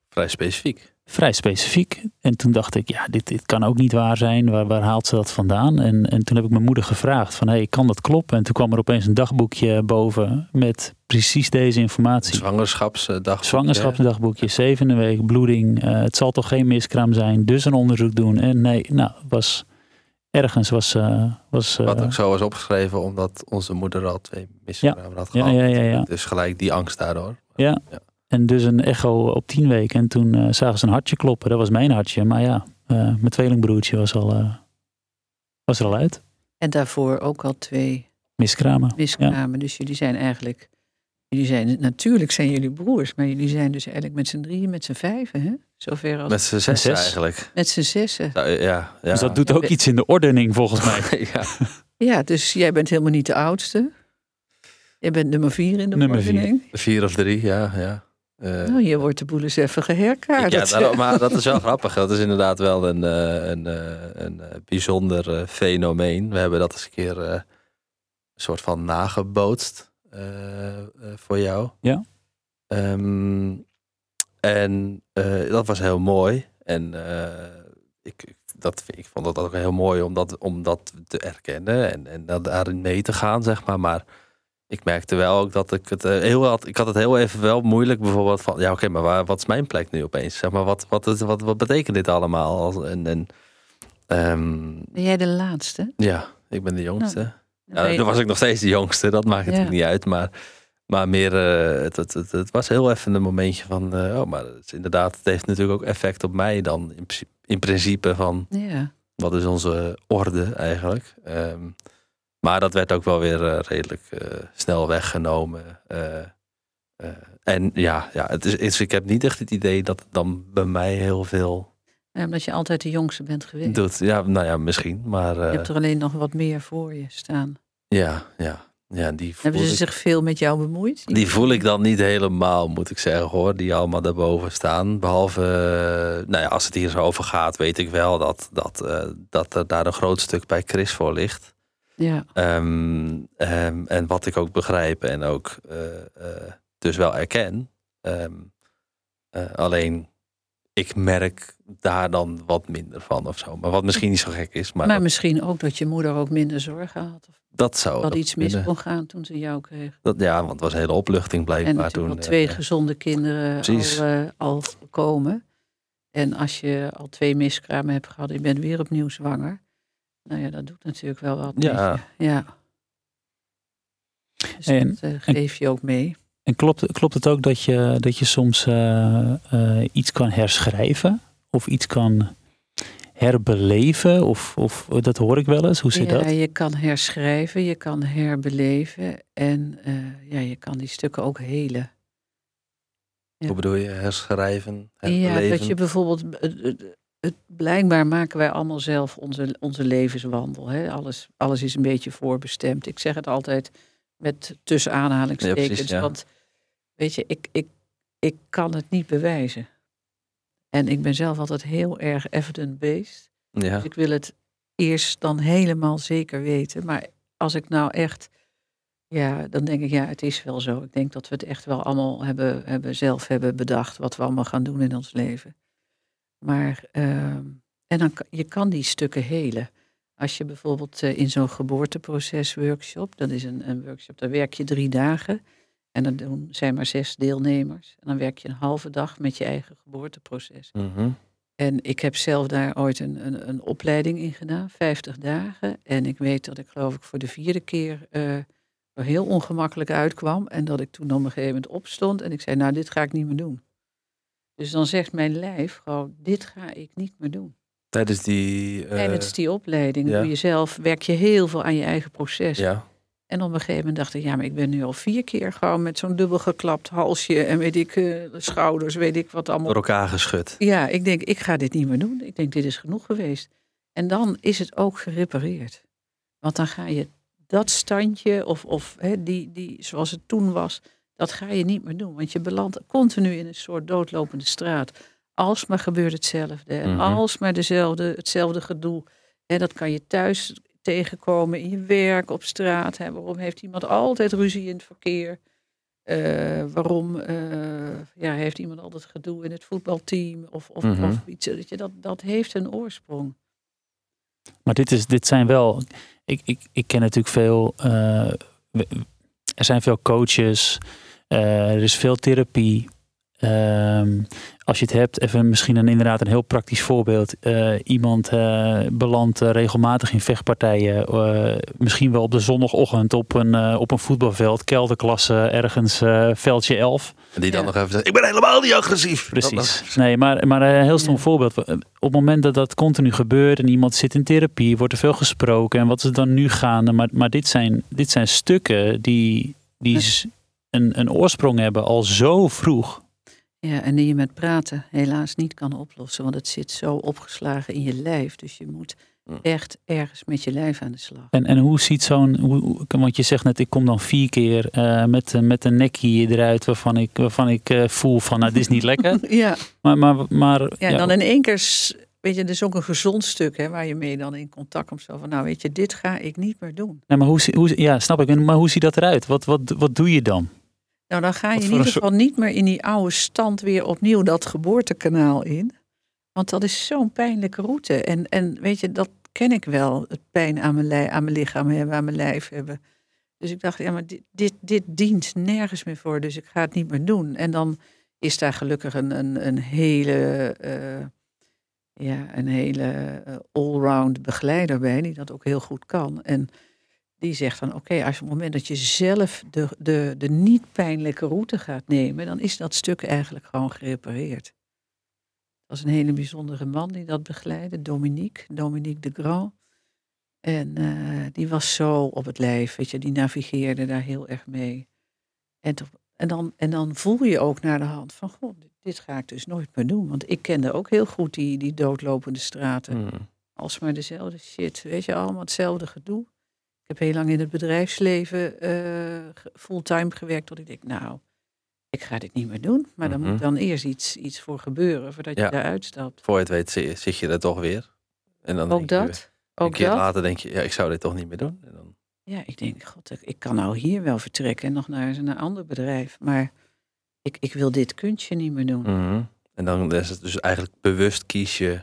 Vrij specifiek. Vrij specifiek. En toen dacht ik, ja, dit, dit kan ook niet waar zijn. Waar, waar haalt ze dat vandaan? En, en toen heb ik mijn moeder gevraagd van, hey, kan dat kloppen? En toen kwam er opeens een dagboekje boven met precies deze informatie. Zwangerschapsdagboekje. Zwangerschapsdagboekje, zevende week, bloeding. eh, het zal toch geen miskraam zijn, dus een onderzoek doen. En nee, nou, was ergens was... eh, was eh, Wat ook zo was opgeschreven omdat onze moeder al twee miskramen had Ja, gehad. ja, ja, ja. Dus gelijk die angst daardoor. Ja. Ja. En dus een echo op tien weken. En toen eh, zagen ze een hartje kloppen. Dat was mijn hartje. Maar ja, eh, mijn tweelingbroertje was, al, eh, was er al uit. En daarvoor ook al twee Miskramen. miskramen. Dus jullie zijn eigenlijk, jullie zijn, natuurlijk zijn jullie broers, maar jullie zijn dus eigenlijk met z'n drieën, met z'n vijven, hè? Zover als Met z'n zes, zes. eigenlijk. met z'n zessen. Ja, ja, ja. Dus dat doet ook iets in de ordening volgens mij. ja. Ja, dus jij bent helemaal niet de oudste. Jij bent nummer vier in de Nummer vier. ordening. Vier of drie, ja. ja. Eh, Nou, je wordt de boel eens even geherkaard. ja, daarom- maar dat is wel grappig. Dat is inderdaad wel een, eh, een, eh, een eh, bijzonder eh, fenomeen. We hebben dat eens een keer eh, een soort van nagebootst eh, eh, voor jou. Ja. Ehm, en eh, dat was heel mooi. En eh, ik, ik- dat, ik vond dat ook heel mooi om dat, om dat te erkennen en, en daarin mee te gaan, zeg maar. Maar ik merkte wel ook dat ik het eh, heel had. Ik had het heel even wel moeilijk, bijvoorbeeld van ja, oké, maar waar, wat is mijn plek nu opeens? Zeg maar, wat, wat, is- wat, wat betekent dit allemaal? En, en ehm, Ben jij de laatste? ja, ik ben de jongste. Dan Ja, dan was ik nog steeds de jongste, dat maakt Ja. natuurlijk niet uit. Maar, maar meer, eh, het, het, het, het was heel even een momentje van, eh, oh, maar het is inderdaad, het heeft natuurlijk ook effect op mij dan in, principe- in principe van, Ja. wat is onze orde eigenlijk. Ehm, maar dat werd ook wel weer eh, redelijk snel weggenomen. en ja, ja het is, het is- ik heb niet echt het idee dat het dan bij mij heel veel Ja, omdat je altijd de jongste bent geweest. doet. Ja, nou ja, misschien. Maar Je eh, hebt er alleen nog wat meer voor je staan. ja, ja, ja, die Hebben ze ik- zich veel met jou bemoeid? Die voel ik dan niet helemaal, moet ik zeggen hoor. Die allemaal daarboven staan. Behalve, eh, nou ja, als het hier zo over gaat, weet ik wel dat, dat, eh, dat er daar een groot stuk bij Chris voor ligt. Ja, Ehm, ehm, en wat ik ook begrijp en ook eh, eh, dus wel erken. Ehm, eh, alleen, ik merk daar dan wat minder van of zo. Maar wat misschien niet zo gek is. Maar, maar, dat, misschien ook dat je moeder ook minder zorgen had. Of dat zou dat ook iets mis kon gaan toen ze jou kreeg. Dat, ja, want het was een hele opluchting En blijkbaar natuurlijk toen. al twee eh, gezonde kinderen al, eh, al komen. En als je al twee miskramen hebt gehad en je bent weer opnieuw zwanger. Nou ja, dat doet natuurlijk wel wat Ja. Ja. Dus En- dat eh, geef je ook mee. En klopt, klopt het ook dat je, dat je soms eh, eh, iets kan herschrijven? Of iets kan herbeleven? Of, of dat hoor ik wel eens. Hoe zit ja, dat? je kan herschrijven, je kan herbeleven en eh, ja, je kan die stukken ook helen. Ja. Hoe bedoel je? Herschrijven? Ja, Herbeleven? dat je bijvoorbeeld, het, het- het- blijkbaar maken wij allemaal zelf onze, onze levenswandel. Hè? Alles, alles is een beetje voorbestemd. Ik zeg het altijd met tussen aanhalingstekens. Ja, precies, ja. Want weet je, ik, ik, ik kan het niet bewijzen. En ik ben zelf altijd heel erg evidence-based. Ja. Dus ik wil het eerst dan helemaal zeker weten. Maar als ik nou echt, ja, dan denk ik, ja, het is wel zo. Ik denk dat we het echt wel allemaal hebben, hebben zelf hebben bedacht wat we allemaal gaan doen in ons leven. Maar, ehm, en dan, je kan die stukken helen. Als je bijvoorbeeld eh, in zo'n geboorteproces workshop, dat is een, een workshop, daar werk je drie dagen. En dan doen, zijn maar zes deelnemers. En dan werk je een halve dag met je eigen geboorteproces. Mhm. En ik heb zelf daar ooit een, een, een opleiding in gedaan, 50 dagen. En ik weet dat ik geloof ik voor de vierde keer eh, er heel ongemakkelijk uitkwam. En dat ik toen op een gegeven moment opstond en ik zei, nou dit ga ik niet meer doen. Dus dan zegt mijn lijf gewoon, dit ga ik niet meer doen. Tijdens die... eh, Tijdens die opleiding ja. doe je zelf, werk je heel veel aan je eigen proces. Ja. En op een gegeven moment dacht ik, ja, maar ik ben nu al vier keer gewoon met zo'n dubbel geklapt halsje en weet ik, eh, schouders, weet ik wat allemaal. Door elkaar geschud. Ja, ik denk, ik ga dit niet meer doen. Ik denk, dit is genoeg geweest. En dan is het ook gerepareerd. Want dan ga je dat standje, of, of hè, die, die, zoals het toen was, dat ga je niet meer doen. Want je belandt continu in een soort doodlopende straat. Alsmaar gebeurt hetzelfde. En Mhm. alsmaar dezelfde, hetzelfde gedoe. En dat kan je thuis tegenkomen, in je werk, op straat. Hè. Waarom heeft iemand altijd ruzie in het verkeer? Eh, waarom eh, ja, heeft iemand altijd gedoe in het voetbalteam? Of, of, Mhm. of iets. Dat, je, dat, dat heeft een oorsprong. Maar dit, is, dit zijn wel. Ik, ik, ik ken natuurlijk veel. eh, er zijn veel coaches. er is veel therapie. Ehm, als je het hebt, even misschien een, inderdaad een heel praktisch voorbeeld. Eh, iemand eh, belandt eh, regelmatig in vechtpartijen. eh, misschien wel op de zondagochtend op een, op een voetbalveld. Kelderklasse ergens, eh, veldje 11. En die dan Ja. nog even zegt, ik ben helemaal niet agressief. Precies. Nee, maar, maar een heel stom Ja. voorbeeld. Op het moment dat dat continu gebeurt en iemand zit in therapie, wordt er veel gesproken. En wat is er dan nu gaande? Maar, maar dit, zijn, dit zijn stukken die, die Ja. een, een oorsprong hebben al zo vroeg. Ja, en die je met praten helaas niet kan oplossen. Want het zit zo opgeslagen in je lijf. Dus je moet echt ergens met je lijf aan de slag. En, en hoe ziet zo'n. Want je zegt net, ik kom dan vier keer eh, met, eh, met een nekkie eruit waarvan ik, waarvan ik eh, voel van, nou, dit is niet lekker. Ja, Maar, maar, maar ja, ja, en dan in één keer, weet je, er is ook een gezond stuk hè, waar je mee dan in contact komt. Zo van, nou weet je, dit ga ik niet meer doen. nee, maar hoe, hoe, ja, snap ik. Maar hoe ziet dat eruit? Wat, wat, wat doe je dan? Nou, dan ga je in ieder geval niet meer in die oude stand weer opnieuw dat geboortekanaal in. Want dat is zo'n pijnlijke route. En, en weet je, dat ken ik wel. Het pijn aan mijn, aan mijn lichaam hebben, aan mijn lijf hebben. Dus ik dacht, ja, maar dit, dit, dit dient nergens meer voor. Dus ik ga het niet meer doen. En dan is daar gelukkig een, een, een hele, eh, ja, een hele eh, allround begeleider bij, die dat ook heel goed kan. En die zegt dan, oké, als op het moment dat je zelf de, de, de niet pijnlijke route gaat nemen, dan is dat stuk eigenlijk gewoon gerepareerd. Dat was een hele bijzondere man die dat begeleidde, Dominique, Dominique de Grand. En eh, die was zo op het lijf, weet je, die navigeerde daar heel erg mee. En, toch- en, dan, en dan voel je ook naar de hand van, god, dit, ga ik dus nooit meer doen. Want ik kende ook heel goed die, die doodlopende straten Hmm. alsmaar dezelfde shit. Weet je, allemaal hetzelfde gedoe. Heb heel lang in het bedrijfsleven eh, fulltime gewerkt. Tot ik denk, nou, ik ga dit niet meer doen. Maar dan Mhm. moet dan eerst iets, iets voor gebeuren voordat Ja. je daaruit stapt. Voor je het weet zi- zit je er toch weer. En dan Ook je, dat. een Ook keer dat. later denk je, ja, ik zou dit toch niet meer doen. En dan, Ja, ik denk, god, ik- ik kan nou hier wel vertrekken en nog naar, naar een ander bedrijf. Maar ik, ik wil dit kunstje niet meer doen. Mhm. En dan is het dus eigenlijk bewust kies je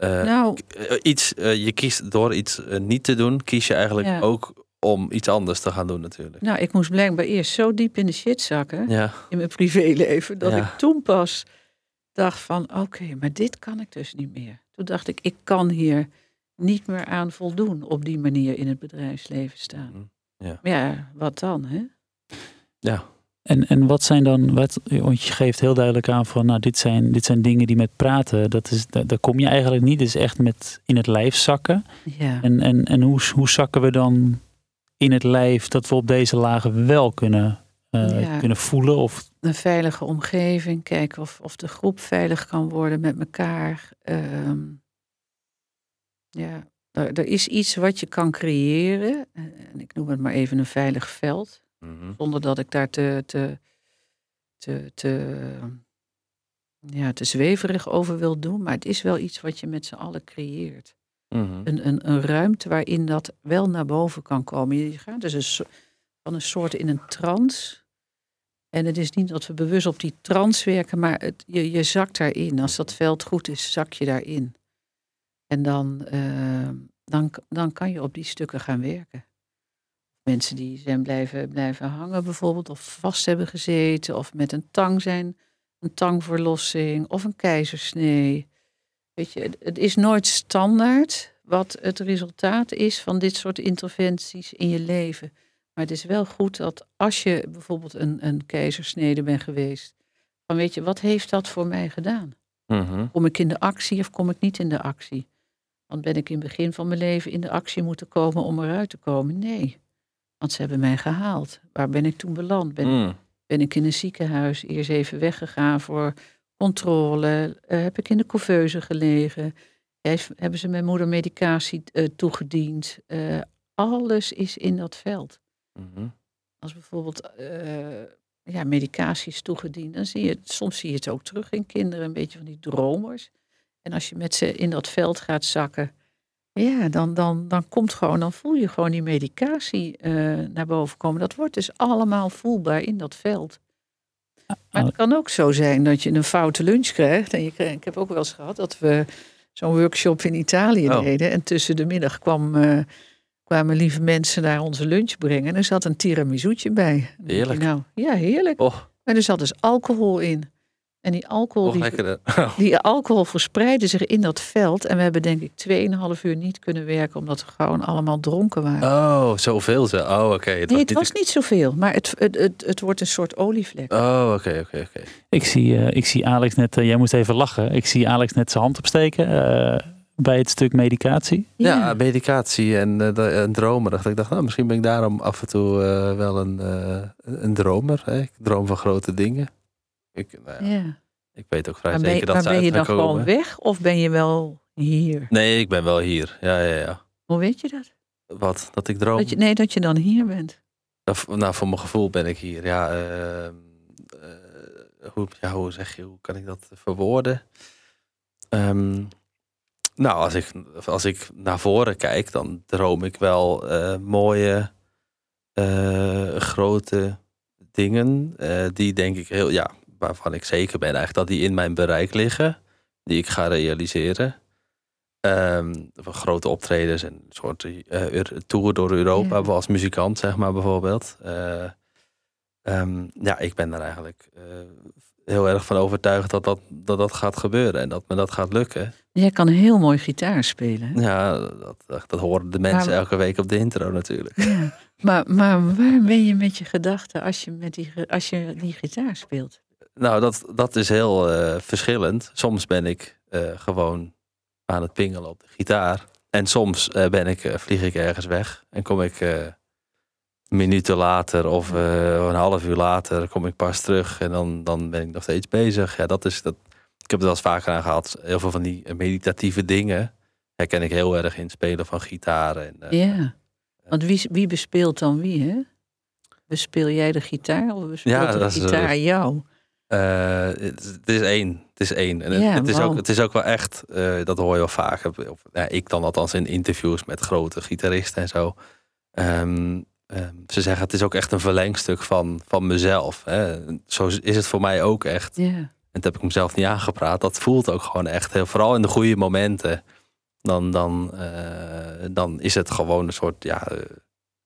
eh, nou, eh, iets, eh, je kiest door iets niet te doen, kies je eigenlijk Ja. ook om iets anders te gaan doen natuurlijk. nou, ik moest blijkbaar eerst zo diep in de shit zakken. Ja, in mijn privéleven. Dat Ja. ik toen pas dacht van oké, maar dit kan ik dus niet meer. Toen dacht ik, ik kan hier niet meer aan voldoen op die manier in het bedrijfsleven staan. Mhm. Ja. Maar ja, wat dan hè? ja. En, en wat zijn dan, wat, want je geeft heel duidelijk aan van, nou, dit zijn, dit zijn dingen die met praten, dat is, daar, daar kom je eigenlijk niet. Is echt met in het lijf zakken. Ja. En, en, en hoe, hoe zakken we dan in het lijf dat we op deze lagen wel kunnen, eh, Ja. kunnen voelen? Of, Een veilige omgeving, kijken of, of de groep veilig kan worden met elkaar. Ehm, ja, er, er is iets wat je kan creëren. eh, En ik noem het maar even een veilig veld. Mhm. Zonder dat ik daar te, te, te, te, ja, te zweverig over wil doen. Maar het is wel iets wat je met z'n allen creëert. Mhm. Een, een, een ruimte waarin dat wel naar boven kan komen. Je gaat dus een, van een soort in een trance. En het is niet dat we bewust op die trance werken, maar het, je, je zakt daarin. Als dat veld goed is, zak je daarin. En dan, eh, dan, dan kan je op die stukken gaan werken. Mensen die zijn blijven, blijven hangen bijvoorbeeld, of vast hebben gezeten, of met een tang zijn, een tangverlossing of een keizersnee. Weet je, het, is nooit standaard wat het resultaat is van dit soort interventies in je leven. Maar het is wel goed dat als je bijvoorbeeld een, een keizersnede bent geweest, van weet je, wat heeft dat voor mij gedaan? Mhm. Kom ik in de actie of kom ik niet in de actie? Want ben ik in het begin van mijn leven in de actie moeten komen om eruit te komen? Nee. Want ze hebben mij gehaald. Waar ben ik toen beland? Ben, Mm. ben ik in een ziekenhuis eerst even weggegaan voor controle? Eh, heb ik in de couveuse gelegen? Heeft- hebben ze mijn moeder medicatie eh, toegediend? Eh, alles is in dat veld. Mhm. Als bijvoorbeeld ja, medicatie is toegediend, dan zie je het, soms zie je het ook terug in kinderen, een beetje van die dromers. En als je met ze in dat veld gaat zakken, ja, dan, dan, dan komt gewoon, dan voel je gewoon die medicatie eh, naar boven komen. Dat wordt dus allemaal voelbaar in dat veld. Maar het kan ook zo zijn dat je een foute lunch krijgt. En je krijgt, ik heb ook wel eens gehad dat we zo'n workshop in Italië Oh. deden. En tussen de middag kwam, eh, kwamen lieve mensen daar onze lunch brengen. En er zat een tiramisoetje bij. Heerlijk. Nou, ja, heerlijk. Oh, Maar er zat dus alcohol in. En die alcohol, die, alcohol verspreidde zich in dat veld. En we hebben denk ik 2,5 uur niet kunnen werken. Omdat we gewoon allemaal dronken waren. Oh, zoveel ze. Oh, oké. nee, het was niet zoveel. Maar het, het, het, het wordt een soort olievlek. Oh, oké, oké, oké. Ik zie, eh, ik zie Alex net, eh, jij moest even lachen. Ik zie Alex net zijn hand opsteken eh, bij het stuk medicatie. Ja, medicatie en, da- en dromen. Dacht ik dacht, nou, misschien ben ik daarom af en toe wel een, eh, een dromer. Hè? Ik droom van grote dingen. Ik, nou ja, ja. ik weet ook vrij Maar ben, zeker je- dat maar ze ben je dan gewoon weg of ben je wel hier? Nee, ik ben wel hier. Ja, ja, ja. Hoe weet je dat? Wat? Dat ik droom? dat je, nee, dat je dan hier bent. Nou, nou, voor mijn gevoel ben ik hier. Ja, ehm, eh, hoe, ja, hoe zeg je, hoe kan ik dat verwoorden? Ehm, nou, als ik, als ik naar voren kijk, dan droom ik wel eh, mooie, eh, grote dingen. die denk ik heel, ja, waarvan ik zeker ben eigenlijk dat die in mijn bereik liggen. Die ik ga realiseren. Ehm, van grote optredens en een soort eh, Euro- tour door Europa Ja. als muzikant, zeg maar bijvoorbeeld. Eh, ehm, ja, ik ben er eigenlijk eh, heel erg van overtuigd dat dat, dat dat gaat gebeuren en dat me dat gaat lukken. Jij kan heel mooi gitaar spelen. hè? Ja, dat, dat, dat horen de mensen Maar- elke week op de intro natuurlijk. Ja. Maar, maar waar ben je met je gedachten als je, met die, als je die gitaar speelt? Nou, dat, dat is heel eh, verschillend. Soms ben ik eh, gewoon aan het pingelen op de gitaar. En soms eh, ben ik, vlieg ik ergens weg en kom ik minuten later of een half uur later kom ik pas terug en dan, dan ben ik nog steeds bezig. Ja, dat is dat. Ik heb het wel eens vaker aan gehad. Heel veel van die meditatieve dingen herken ik heel erg in het spelen van gitaar. En, Ja. Want wie, wie bespeelt dan wie, hè? Bespeel jij de gitaar of bespeelt Ja, de dat is, gitaar jou? Eh, het, het is één. Het is één. En het, is, ook, het is ook wel echt, eh, dat hoor je wel vaak. Of, ja, ik dan althans in interviews met grote gitaristen en zo. Ehm, ehm, ze zeggen het is ook echt een verlengstuk van, van mezelf. Hè. Zo is het voor mij ook echt. En dat heb ik mezelf niet aangepraat. Dat voelt ook gewoon echt heel. Vooral in de goede momenten. Dan, dan, eh, dan is het gewoon een soort ja,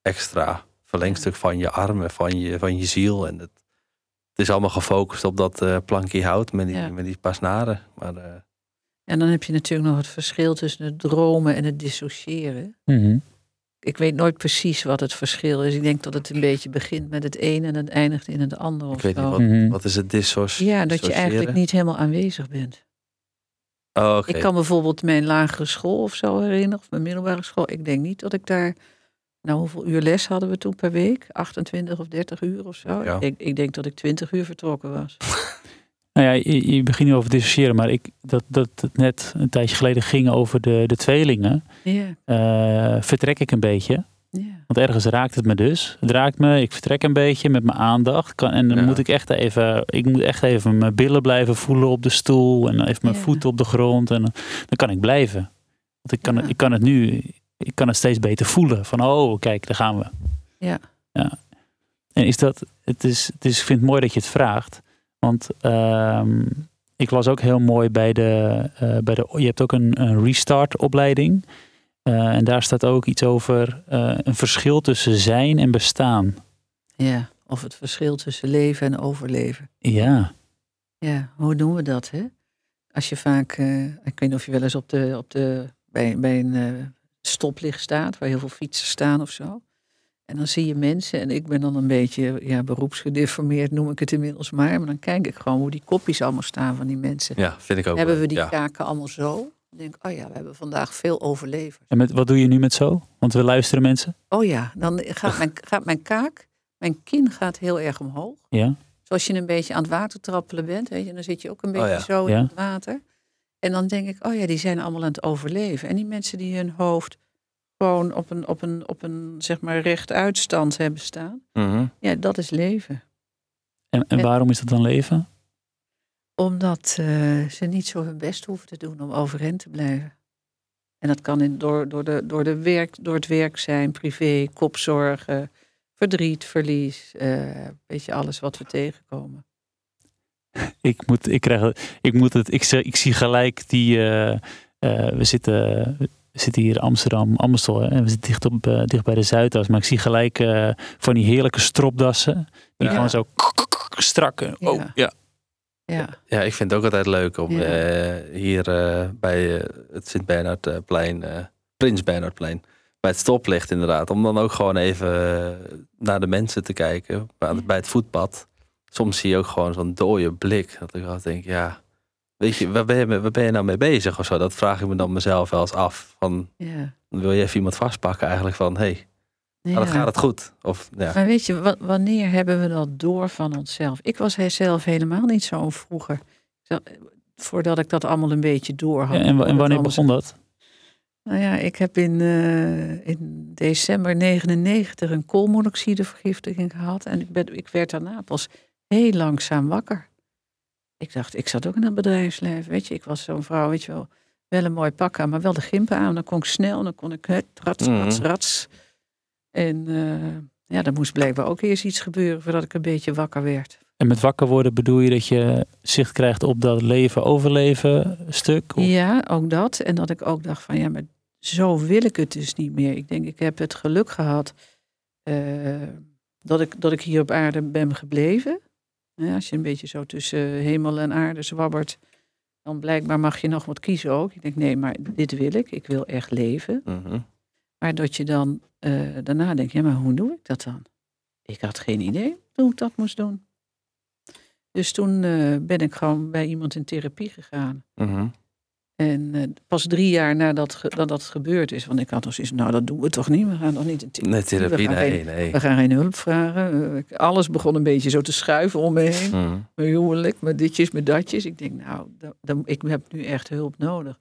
extra verlengstuk van je armen, van je, van je ziel. En het, het is allemaal gefocust op dat eh, plankje hout met die, Ja. met die paar snaren. Maar eh, En dan heb je natuurlijk nog het verschil tussen het dromen en het dissociëren. Mhm. Ik weet nooit precies wat het verschil is. Ik denk dat het een beetje begint met het een en het eindigt in het ander. ik weet niet wat, Mhm. wat is het dissoci Ja, dat je dissociëren? eigenlijk niet helemaal aanwezig bent. Oh, oké. Ik kan bijvoorbeeld mijn lagere school of zo herinneren, of mijn middelbare school. Ik denk niet dat ik daar. Nou, hoeveel uur les hadden we toen per week? 28 of 30 uur of zo? Ja. Ik, denk, ik denk dat ik 20 uur vertrokken was. Nou ja, je, je begint nu over dissociëren, maar ik, dat, dat het net een tijdje geleden ging over de, de tweelingen, Ja, eh, vertrek ik een beetje. ja. Want ergens raakt het me dus. Het raakt me, ik vertrek een beetje met mijn aandacht. Kan, en dan Ja. moet ik echt even, ik moet echt even mijn billen blijven voelen op de stoel. En even mijn voeten op de grond. En dan, kan ik blijven. Want ik kan, Ja. ik kan het nu, ik kan het steeds beter voelen. Van, oh, kijk, daar gaan we. Ja. ja. En is dat, het is, het is, ik vind het mooi dat je het vraagt. Want ehm, ik was ook heel mooi bij de, eh, bij de je hebt ook een, een restart opleiding. Eh, en daar staat ook iets over eh, een verschil tussen zijn en bestaan. ja. Of het verschil tussen leven en overleven. Ja, Ja, hoe doen we dat, hè? Als je vaak, ik weet niet of je wel eens op de, op de, bij, bij een stoplicht staat, waar heel veel fietsen staan of zo. En dan zie je mensen, en ik ben dan een beetje ja, beroepsgedeformeerd, noem ik het inmiddels maar. Maar dan kijk ik gewoon hoe die kopjes allemaal staan van die mensen. Ja, vind ik ook Hebben we die ja. kaken allemaal zo? Dan denk ik, oh ja, we hebben vandaag veel overlevers. En met, wat doe je nu met zo? Want we luisteren mensen. Oh ja, dan gaat mijn, gaat mijn kaak, mijn kin gaat heel erg omhoog. Ja. Zoals je een beetje aan het water trappelen bent, weet je, dan zit je ook een beetje ja. zo in Ja. het water. En dan denk ik, oh ja, die zijn allemaal aan het overleven. En die mensen die hun hoofd gewoon op een, op een, op een zeg maar rechtuitstand hebben staan. Mhm. Ja, dat is leven. En, en waarom is dat dan leven? Omdat eh, ze niet zo hun best hoeven te doen om overeind te blijven. En dat kan in, door, door, de, door, de werk, door het werk zijn, privé, kopzorgen, verdriet, verlies. eh weet je, alles wat we tegenkomen. Ik moet, ik krijg, ik moet het, ik, ik zie gelijk die, eh, eh, we zitten, we zitten hier in Amsterdam, Amstel, hè, en we zitten dicht, op, eh, dicht bij de Zuidas, maar ik zie gelijk eh, van die heerlijke stropdassen, die Ja. gewoon zo strak. eh, Oh, Ja. ja. Ja, Ja, ik vind het ook altijd leuk om Ja. eh, hier eh, bij het Sint-Bernardplein, eh Prins Bernhardplein, bij het stoplicht inderdaad, om dan ook gewoon even naar de mensen te kijken bij, bij het voetpad. Soms zie je ook gewoon zo'n dode blik. Dat ik altijd denk, ja, weet je, waar ben je, waar ben je nou mee bezig of zo? Dat vraag ik me dan mezelf wel eens af. Van, ja. wil je even iemand vastpakken eigenlijk van, hé, hey, ja. dan gaat het goed. Of, ja. Maar weet je, wa- wanneer hebben we dat door van onszelf? Ik was zelf helemaal niet zo vroeger. Zo- Voordat ik dat allemaal een beetje door had. En, en wanneer begon dat? Nou ja, ik heb in, eh, in december 99 een koolmonoxidevergiftiging gehad. En ik, ben, ik werd daarna pas heel langzaam wakker. Ik dacht, ik zat ook in het bedrijfsleven. Weet je, ik was zo'n vrouw, weet je wel. Wel een mooi pak aan, maar wel de gimpen aan. Dan kon ik snel, dan kon ik het, rats, rats, Mhm. rats. En eh, ja, er moest blijkbaar ook eerst iets gebeuren voordat ik een beetje wakker werd. En met wakker worden bedoel je dat je zicht krijgt op dat leven overleven stuk? Of- Ja, ook dat. En dat ik ook dacht van ja, maar zo wil ik het dus niet meer. Ik denk, ik heb het geluk gehad eh, dat, ik, dat ik hier op aarde ben gebleven. Ja, als je een beetje zo tussen hemel en aarde zwabbert, dan blijkbaar mag je nog wat kiezen ook. Ik denk, nee, maar dit wil ik. Ik wil echt leven. Mhm. Maar dat je dan eh, daarna denkt, ja, maar hoe doe ik dat dan? Ik had geen idee hoe ik dat moest doen. Dus toen eh, ben ik gewoon bij iemand in therapie gegaan. Mhm. En eh, pas drie jaar nadat ge- dat dat gebeurd is, want ik had nog zoiets, nou dat doen we toch niet, we gaan toch niet in therapie. Nee, therapie, we gaan, nee, geen, nee. we gaan geen hulp vragen. Eh, alles begon een beetje zo te schuiven om me heen. Mhm. Mijn huwelijk, met ditjes, met datjes. Ik denk, nou, ik heb nu echt hulp nodig.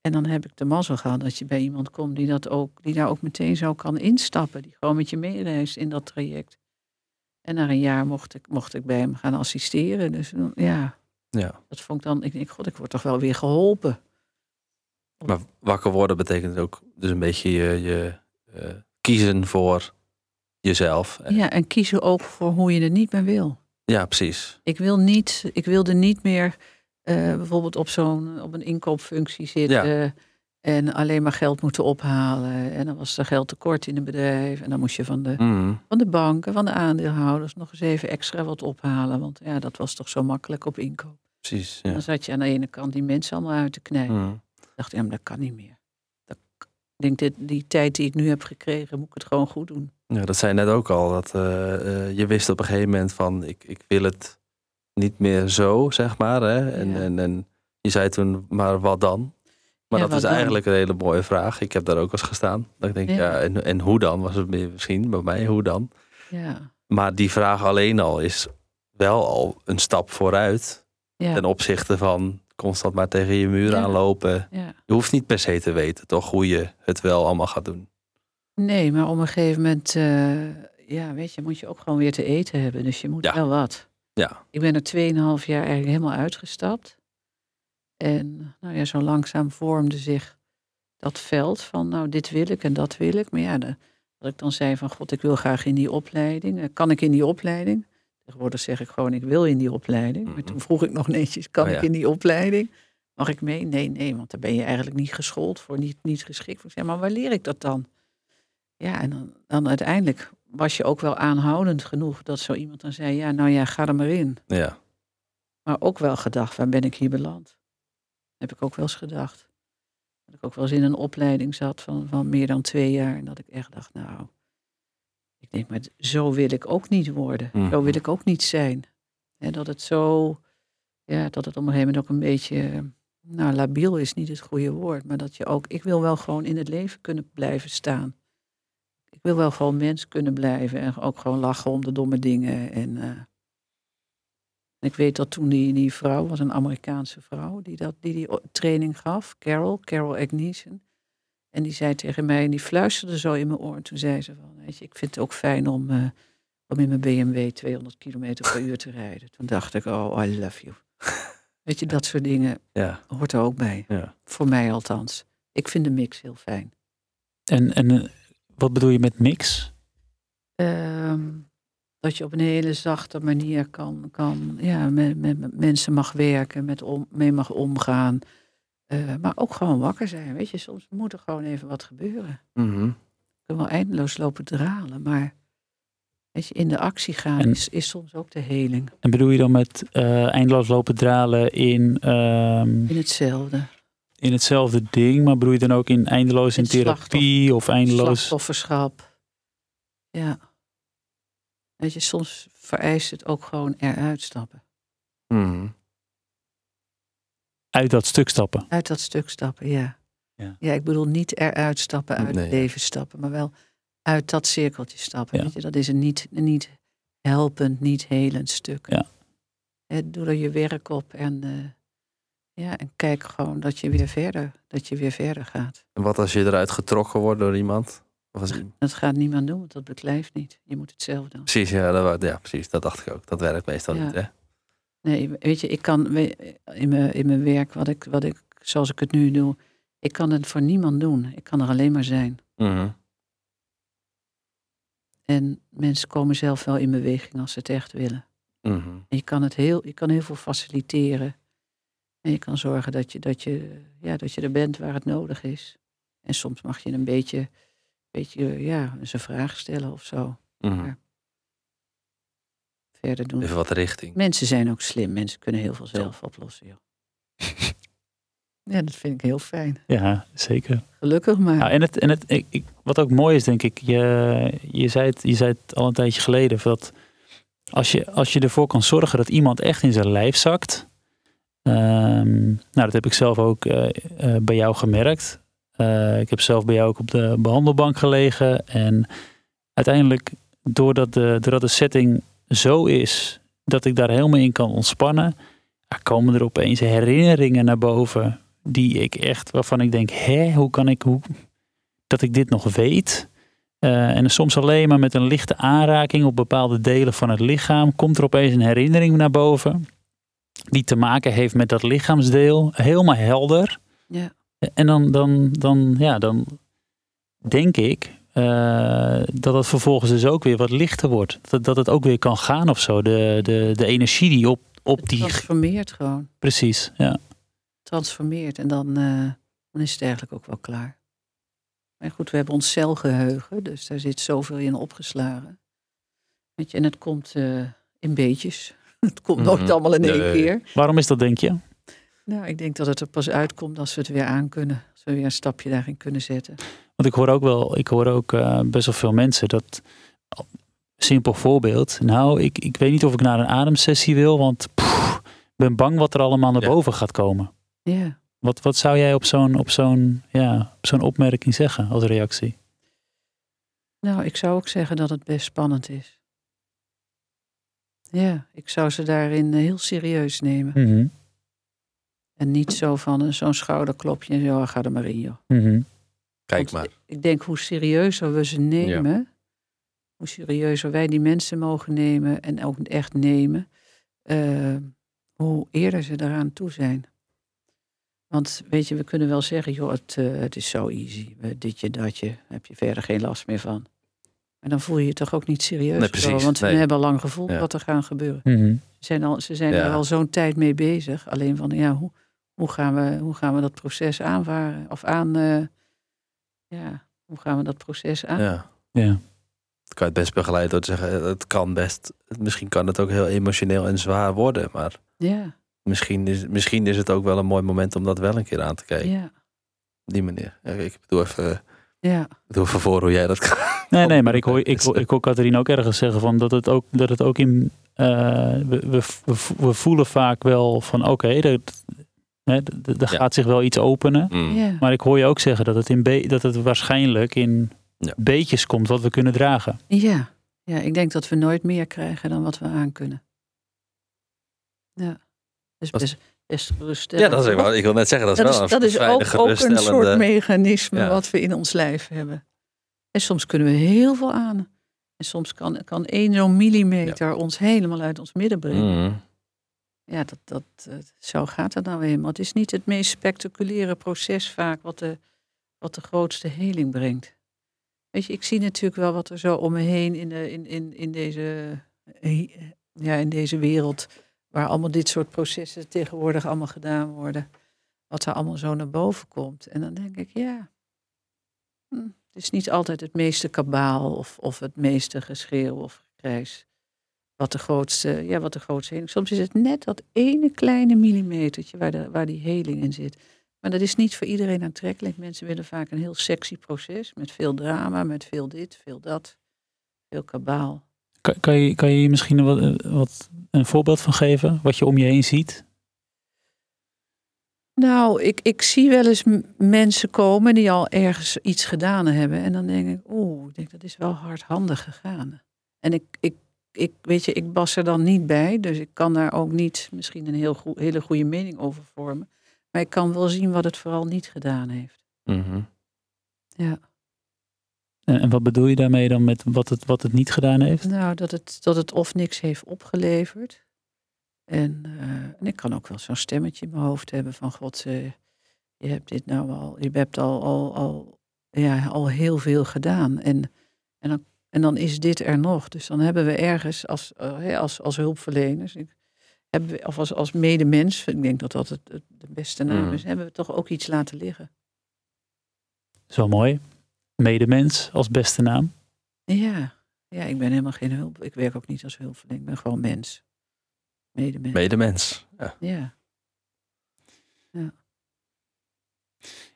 En dan heb ik de mazzel gehad dat je bij iemand komt die, dat ook, die daar ook meteen zo kan instappen. Die gewoon met je meereist in dat traject. En na een jaar mocht ik, mocht ik bij hem gaan assisteren. Dus ja, Ja. dat vond ik dan, ik denk, god, ik word toch wel weer geholpen. Maar wakker worden betekent ook dus een beetje je, je eh, kiezen voor jezelf. Ja, en kiezen ook voor hoe je het niet meer wil. Ja, precies. Ik, wil niet, ik wilde niet meer eh, bijvoorbeeld op zo'n op een inkoopfunctie zitten en alleen maar geld moeten ophalen. En dan was er geld tekort in een bedrijf. En dan moest je van de, Mhm. van de banken, van de aandeelhouders nog eens even extra wat ophalen. Want ja, dat was toch zo makkelijk op inkoop. Precies. Ja. dan zat je aan de ene kant die mensen allemaal uit te knijpen. Mhm. Ik dacht, ja, maar dat kan niet meer. Dat, ik denk, dit, die tijd die ik nu heb gekregen, moet ik het gewoon goed doen. Ja, dat zei je net ook al. Dat eh, eh, je wist op een gegeven moment van ik, ik wil het niet meer zo, zeg maar. Hè? En, Ja. en, en je zei toen, maar wat dan? Maar Ja, dat is dan? eigenlijk een hele mooie vraag. Ik heb daar ook eens gestaan. Dat ik denk, ja, Ja. en, en hoe dan? Was het misschien bij mij, hoe dan? Ja, Maar die vraag alleen al is wel al een stap vooruit. Ja, Ten opzichte van constant maar tegen je muur aanlopen. Je hoeft niet per se te weten, toch? Hoe je het wel allemaal gaat doen. Nee, maar op een gegeven moment, eh, ja, weet je, moet je ook gewoon weer te eten hebben. Dus je moet wel wat. Ja. Ik ben er 2,5 jaar eigenlijk helemaal uitgestapt. En nou ja, zo langzaam vormde zich dat veld van, nou, dit wil ik en dat wil ik. Maar ja, de, dat ik dan zei van, god, ik wil graag in die opleiding. Eh, Kan ik in die opleiding? Tegenwoordig zeg ik gewoon, ik wil in die opleiding. Maar Mhm. toen vroeg ik nog netjes, kan Oh ja. ik in die opleiding? Mag ik mee? Nee, nee, want daar ben je eigenlijk niet geschoold voor, niet, niet geschikt voor. Ik zei, maar waar leer ik dat dan? Ja, en dan, dan uiteindelijk was je ook wel aanhoudend genoeg dat zo iemand dan zei, ja, nou ja, ga er maar in. Ja. Maar ook wel gedacht, waar ben ik hier beland? Heb ik ook wel eens gedacht. Dat ik ook wel eens in een opleiding zat van, van meer dan twee jaar. En dat ik echt dacht, nou, ik denk, maar zo wil ik ook niet worden. Zo Mhm. wil ik ook niet zijn. En dat het zo, ja, dat het op een gegeven moment ook een beetje, nou, labiel is niet het goede woord, maar dat je ook, ik wil wel gewoon in het leven kunnen blijven staan. Ik wil wel gewoon mens kunnen blijven en ook gewoon lachen om de domme dingen. En eh, ik weet dat toen die, die vrouw, was een Amerikaanse vrouw, die, dat, die die training gaf, Carol, Carol Agnesian. En die zei tegen mij, en die fluisterde zo in mijn oor. Toen zei ze van, weet je, ik vind het ook fijn om, uh, om in mijn BMW 200 kilometer per uur te rijden. Toen dacht ik, oh, I love you. Weet je, dat soort dingen Ja. hoort er ook bij. Ja. Voor mij althans. Ik vind de mix heel fijn. En, en eh, wat bedoel je met mix? Ehm, dat je op een hele zachte manier kan, kan ja, met, met, met mensen mag werken, met om, mee mag omgaan. Eh, maar ook gewoon wakker zijn. Weet je, soms moet er gewoon even wat gebeuren. Mhm. Je kunt wel eindeloos lopen dralen, maar weet je, in de actie gaan En- is, is soms ook de heling. En bedoel je dan met eh, eindeloos lopen dralen in, ehm, In hetzelfde. in hetzelfde ding, maar bedoel je dan ook in eindeloos in In therapie of eindeloos? Slachtofferschap. Ja. Weet je, soms vereist het ook gewoon eruit stappen. Mhm. Uit dat stuk stappen. Uit dat stuk stappen, ja. Ja. Ja, ik bedoel niet eruit stappen, uit Nee. het leven stappen, maar wel uit dat cirkeltje stappen. Ja. Weet je, dat is een niet, niet helpend, niet helend stuk. Ja. Hè, doe er je werk op en, eh, ja, en kijk gewoon dat je weer verder, dat je weer verder gaat. En wat als je eruit getrokken wordt door iemand? Of als... Dat gaat niemand doen, want dat beklijft niet. Je moet het zelf doen. Precies, ja dat, ja, precies, dat dacht ik ook. Dat werkt meestal Ja. niet, hè? Nee, weet je, ik kan in mijn, in mijn werk, wat ik, wat ik, zoals ik het nu doe, ik kan het voor niemand doen. Ik kan er alleen maar zijn. Mhm. En mensen komen zelf wel in beweging als ze het echt willen. Mhm. En je kan het heel, je kan heel veel faciliteren. En je kan zorgen dat je, dat, je, ja, dat je er bent waar het nodig is. En soms mag je een beetje, beetje ja, eens een vraag stellen of zo. Ja. Verder doen. Even wat richting. Mensen zijn ook slim. Mensen kunnen heel veel zelf oplossen, joh. Ja, dat vind ik heel fijn. Ja, zeker. Gelukkig maar. Nou, en het, en het, ik, ik- wat ook mooi is, denk ik, je, je, zei het, je zei het al een tijdje geleden, dat als je, als je ervoor kan zorgen dat iemand echt in zijn lijf zakt. ehm, nou, dat heb ik zelf ook eh, eh, bij jou gemerkt. Eh, ik heb zelf bij jou ook op de behandelbank gelegen. En uiteindelijk, doordat de, doordat de setting zo is dat ik daar helemaal in kan ontspannen, ja, komen er opeens herinneringen naar boven die ik echt, waarvan ik denk, hè, hoe kan ik, hoe, dat ik dit nog weet? Eh, en soms alleen maar met een lichte aanraking op bepaalde delen van het lichaam komt er opeens een herinnering naar boven. Die te maken heeft met dat lichaamsdeel. Helemaal helder. Ja. En dan, dan, dan, ja, dan denk ik eh, dat het vervolgens dus ook weer wat lichter wordt. Dat, dat het ook weer kan gaan of zo. De, de, de energie die op, op Het die... transformeert gewoon. Precies, ja. Transformeert. En dan, eh, dan is het eigenlijk ook wel klaar. Maar goed, we hebben ons celgeheugen. Dus daar zit zoveel in opgeslagen. Weet je, en het komt eh, in beetjes. Het komt nooit Mhm. allemaal in één Nee. keer. Waarom is dat, denk je? Nou, ik denk dat het er pas uitkomt als we het weer aan kunnen. We weer een stapje daarin kunnen zetten. Want ik hoor ook wel, ik hoor ook eh, best wel veel mensen dat. Simpel voorbeeld. Nou, ik, ik weet niet of ik naar een ademsessie wil, want ik ben bang wat er allemaal naar Ja. boven gaat komen. Ja. Wat, wat zou jij op zo'n op zo'n ja, op zo'n opmerking zeggen als reactie? Nou, ik zou ook zeggen dat het best spannend is. Ja, ik zou ze daarin heel serieus nemen. Mhm, En niet zo van eh, zo'n schouderklopje en zo, "Ah, ga er maar in joh. mhm. Kijk Want maar. Ik denk hoe serieuzer we ze nemen, hoe serieuzer wij die mensen mogen nemen en ook echt nemen, eh, hoe eerder ze eraan toe zijn. Want weet je, we kunnen wel zeggen, joh, het, eh, het is zo easy, eh, ditje, datje, heb je verder geen last meer van. Maar dan voel je je toch ook niet serieus. Nee, precies, want nee. we hebben al lang gevoeld Ja. wat er gaat gebeuren. Mhm. Ze zijn, al, ze zijn Ja. er al zo'n tijd mee bezig. Alleen van, ja, hoe, hoe, gaan, we, hoe gaan we dat proces aanvaren? Of aan, eh, ja, hoe gaan we dat proces aan? Ja. Ja. Kan je het best begeleiden door te zeggen, eh, het kan best. Misschien kan het ook heel emotioneel en zwaar worden. Maar Ja, misschien is, misschien is het ook wel een mooi moment om dat wel een keer aan te kijken. ja, Op die manier. Ja, Ik bedoel even, ja. ik bedoel even voor hoe jij dat kan. Nee, nee, maar ik hoor, ik, hoor- ik hoor Catharine ook ergens zeggen van dat het ook, dat het ook in. eh, we, we, we, we voelen vaak wel van oké, dat Hè, er Ja. gaat zich wel iets openen. Mm. Maar ik hoor je ook zeggen dat het, in be- dat het waarschijnlijk in Ja. beetjes komt wat we kunnen dragen. Ja. ja, ik denk dat we nooit meer krijgen dan wat we aankunnen. Ja, dus Dat- best, best geruststellend. Ja, dat is, ik wou- ik wil net zeggen, dat is dat wel is, dat is ook, een soort mechanisme Ja. wat we in ons lijf hebben. En soms kunnen we heel veel aan. En soms kan, kan één zo'n millimeter ons helemaal uit ons midden brengen. Mm. Ja, dat, dat, zo gaat het nou eenmaal. Het is niet het meest spectaculaire proces vaak wat de, wat de grootste heling brengt. Weet je, ik zie natuurlijk wel wat er zo om me heen in, de, in, in, in, deze, eh, ja, in deze wereld, waar allemaal dit soort processen tegenwoordig allemaal gedaan worden, wat er allemaal zo naar boven komt. En dan denk ik, ja, hm, het is niet altijd het meeste kabaal of, of het meeste geschreeuw of gekrijs wat de grootste, ja, wat de grootste heling. Soms is het net dat ene kleine millimetertje waar, de, waar die heling in zit. Maar dat is niet voor iedereen aantrekkelijk. Mensen willen vaak een heel sexy proces met veel drama, met veel dit, veel dat, veel kabaal. Kan, kan, je, kan je hier misschien een, wat, wat, een voorbeeld van geven? Wat je om je heen ziet? Nou, ik, ik zie wel eens mensen komen die al ergens iets gedaan hebben. En dan denk ik, oeh, ik denk dat is wel hardhandig gegaan. En ik, ik, ik, weet je, ik was er dan niet bij. Dus ik kan daar ook niet misschien een heel goe- hele goede mening over vormen. Maar ik kan wel zien wat het vooral niet gedaan heeft. Mhm. Ja. En, en wat bedoel je daarmee dan met wat het, wat het niet gedaan heeft? Nou, dat het, dat het of niks heeft opgeleverd. En, eh, en ik kan ook wel zo'n stemmetje in mijn hoofd hebben van God, eh, je hebt dit nou al, je hebt al, al, al, ja, al heel veel gedaan. En, en, dan, en dan is dit er nog. Dus dan hebben we ergens als, eh, hè, als, als hulpverleners, ik, hebben we, of als, als medemens, ik denk dat dat het, het de beste naam Mm. is, hebben we toch ook iets laten liggen. Wel mooi. Medemens als beste naam. Ja, ja, ik ben helemaal geen hulp. Ik werk ook niet als hulpverlener, ik ben gewoon mens. Medemens. Medemens. Ja. Ja.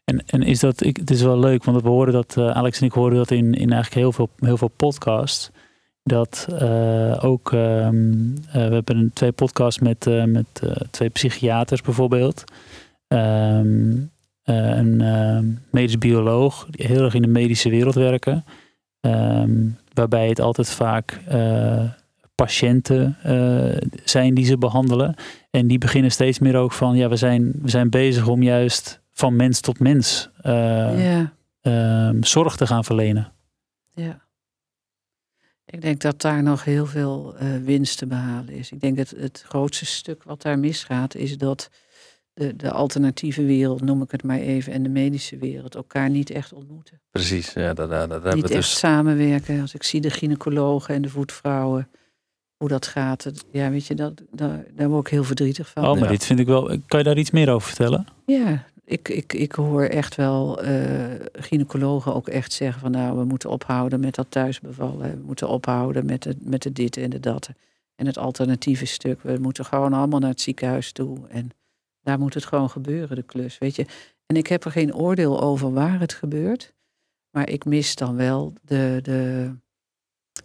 En, en is dat, ik, het is wel leuk, want we horen dat, eh, Alex en ik horen dat in, in eigenlijk heel veel, heel veel podcasts. Dat eh, ook, ehm, eh, we hebben twee podcasts met, met twee psychiaters bijvoorbeeld. Ehm, eh, een ehm, medisch bioloog, die heel erg in de medische wereld werken. Waarbij het altijd vaak patiënten zijn die ze behandelen. En die beginnen steeds meer ook van, ja, we zijn, we zijn bezig om juist van mens tot mens eh, ja, ehm, zorg te gaan verlenen. ja. Ik denk dat daar nog heel veel eh, winst te behalen is. Ik denk dat het grootste stuk wat daar misgaat is dat de, de alternatieve wereld, noem ik het maar even, en de medische wereld elkaar niet echt ontmoeten. Precies, ja, daar hebben we niet echt dus. samenwerken. Als ik zie de gynaecologen en de voetvrouwen, hoe dat gaat. het- ja, weet je, dat, daar, daar word ik heel verdrietig van. Oh, maar Ja. dit vind ik wel. Kan je daar iets meer over vertellen? Ja, ik, ik, ik hoor echt wel eh gynaecologen ook echt zeggen van nou, we moeten ophouden met dat thuisbevallen. We moeten ophouden met de, met de dit en de dat. En het alternatieve stuk. We moeten gewoon allemaal naar het ziekenhuis toe. En daar moet het gewoon gebeuren, de klus. Weet je. En ik heb er geen oordeel over waar het gebeurt. Maar ik mis dan wel de, de,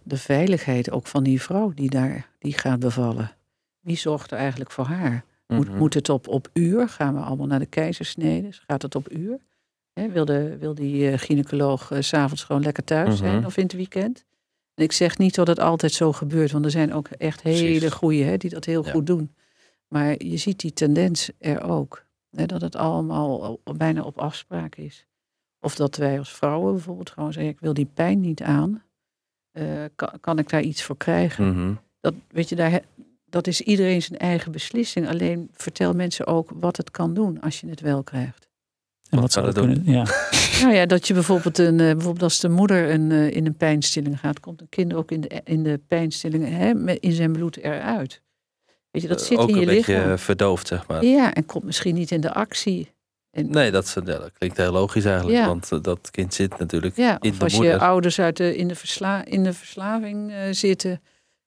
de veiligheid ook van die vrouw die daar die gaat bevallen. Wie zorgt er eigenlijk voor haar? Moet, Mhm. moet het op, op uur? Gaan we allemaal naar de keizersnede? Gaat het op uur? Wil, de, wil die eh, gynaecoloog s s'avonds gewoon lekker thuis zijn Mhm. of in het weekend? En ik zeg niet dat het altijd zo gebeurt, want er zijn ook echt hele hè, die dat heel Ja. goed doen. Maar je ziet die tendens er ook. Dat het allemaal bijna op afspraak is. Of dat wij als vrouwen bijvoorbeeld gewoon zeggen, ik wil die pijn niet aan. Eh, kan, kan ik daar iets voor krijgen? Mhm. dat, weet je, daar, dat is iedereen zijn eigen beslissing. Alleen vertel mensen ook wat het kan doen als je het wel krijgt. En Wat wat zou dat kunnen? Ja. Nou ja, dat je bijvoorbeeld, een, eh, bijvoorbeeld als de moeder een, eh, in een pijnstilling gaat, komt een kind ook in de, in de pijnstilling hè, met, in zijn bloed eruit. Weet je, dat Eh, zit ook in je een beetje lichaam. verdoofd, zeg maar. Ja, en komt misschien niet in de actie. En, Nee, dat, is- ja, dat klinkt heel logisch eigenlijk. Ja. Want dat kind zit natuurlijk ja, in of de als moeder. je ouders uit de, in, de versla, in de verslaving eh, zitten,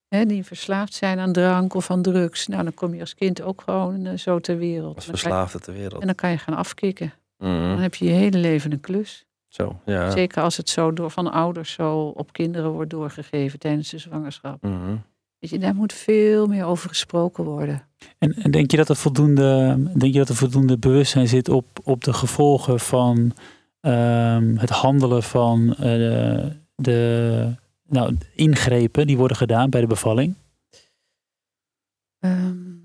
hè, die verslaafd zijn aan drank of aan drugs. Nou, dan kom je als kind ook gewoon eh, zo ter wereld. als verslaafde ter wereld. En dan kan je gaan afkicken. Mhm. Dan heb je je hele leven een klus. Zo, ja. Zeker als het zo door van ouders zo op kinderen wordt doorgegeven tijdens de zwangerschap. Mhm. Weet je, daar moet veel meer over gesproken worden. En, en denk je dat er voldoende, denk je dat er voldoende bewustzijn zit op, op de gevolgen van ehm, het handelen van eh, de nou, ingrepen die worden gedaan bij de bevalling? Ehm,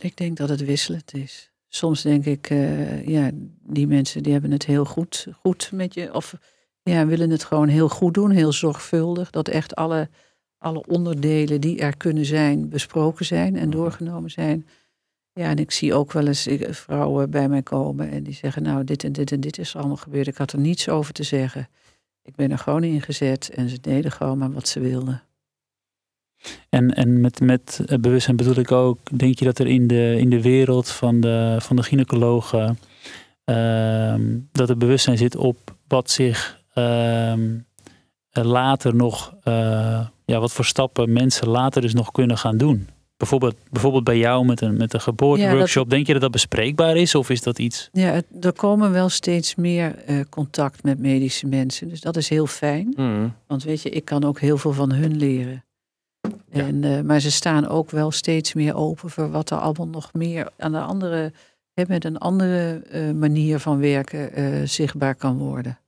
ik denk dat het wisselend is. Soms denk ik, eh, ja, die mensen die hebben het heel goed, goed met je. Of ja, willen het gewoon heel goed doen, heel zorgvuldig. Dat echt alle, alle onderdelen die er kunnen zijn, besproken zijn en doorgenomen zijn. Ja, en ik zie ook wel eens vrouwen bij mij komen en die zeggen, nou, dit en dit en dit is allemaal gebeurd. Ik had er niets over te zeggen. Ik ben er gewoon in gezet en ze deden gewoon maar wat ze wilden. En, en met, met bewustzijn bedoel ik ook, denk je dat er in de, in de wereld van de, van de gynaecologen, ehm, dat er bewustzijn zit op wat zich ehm, later nog, eh, ja, wat voor stappen mensen later dus nog kunnen gaan doen? Bijvoorbeeld, bijvoorbeeld bij jou met een, met een geboorteworkshop. Denk je dat dat bespreekbaar is of is dat iets? Ja, het, er komen wel steeds meer uh, contact met medische mensen. Dus dat is heel fijn. Mm. Want weet je, ik kan ook heel veel van hun leren. Ja. En, uh, maar ze staan ook wel steeds meer open voor wat er allemaal nog meer aan de andere, hè, met een andere uh, manier van werken zichtbaar kan worden.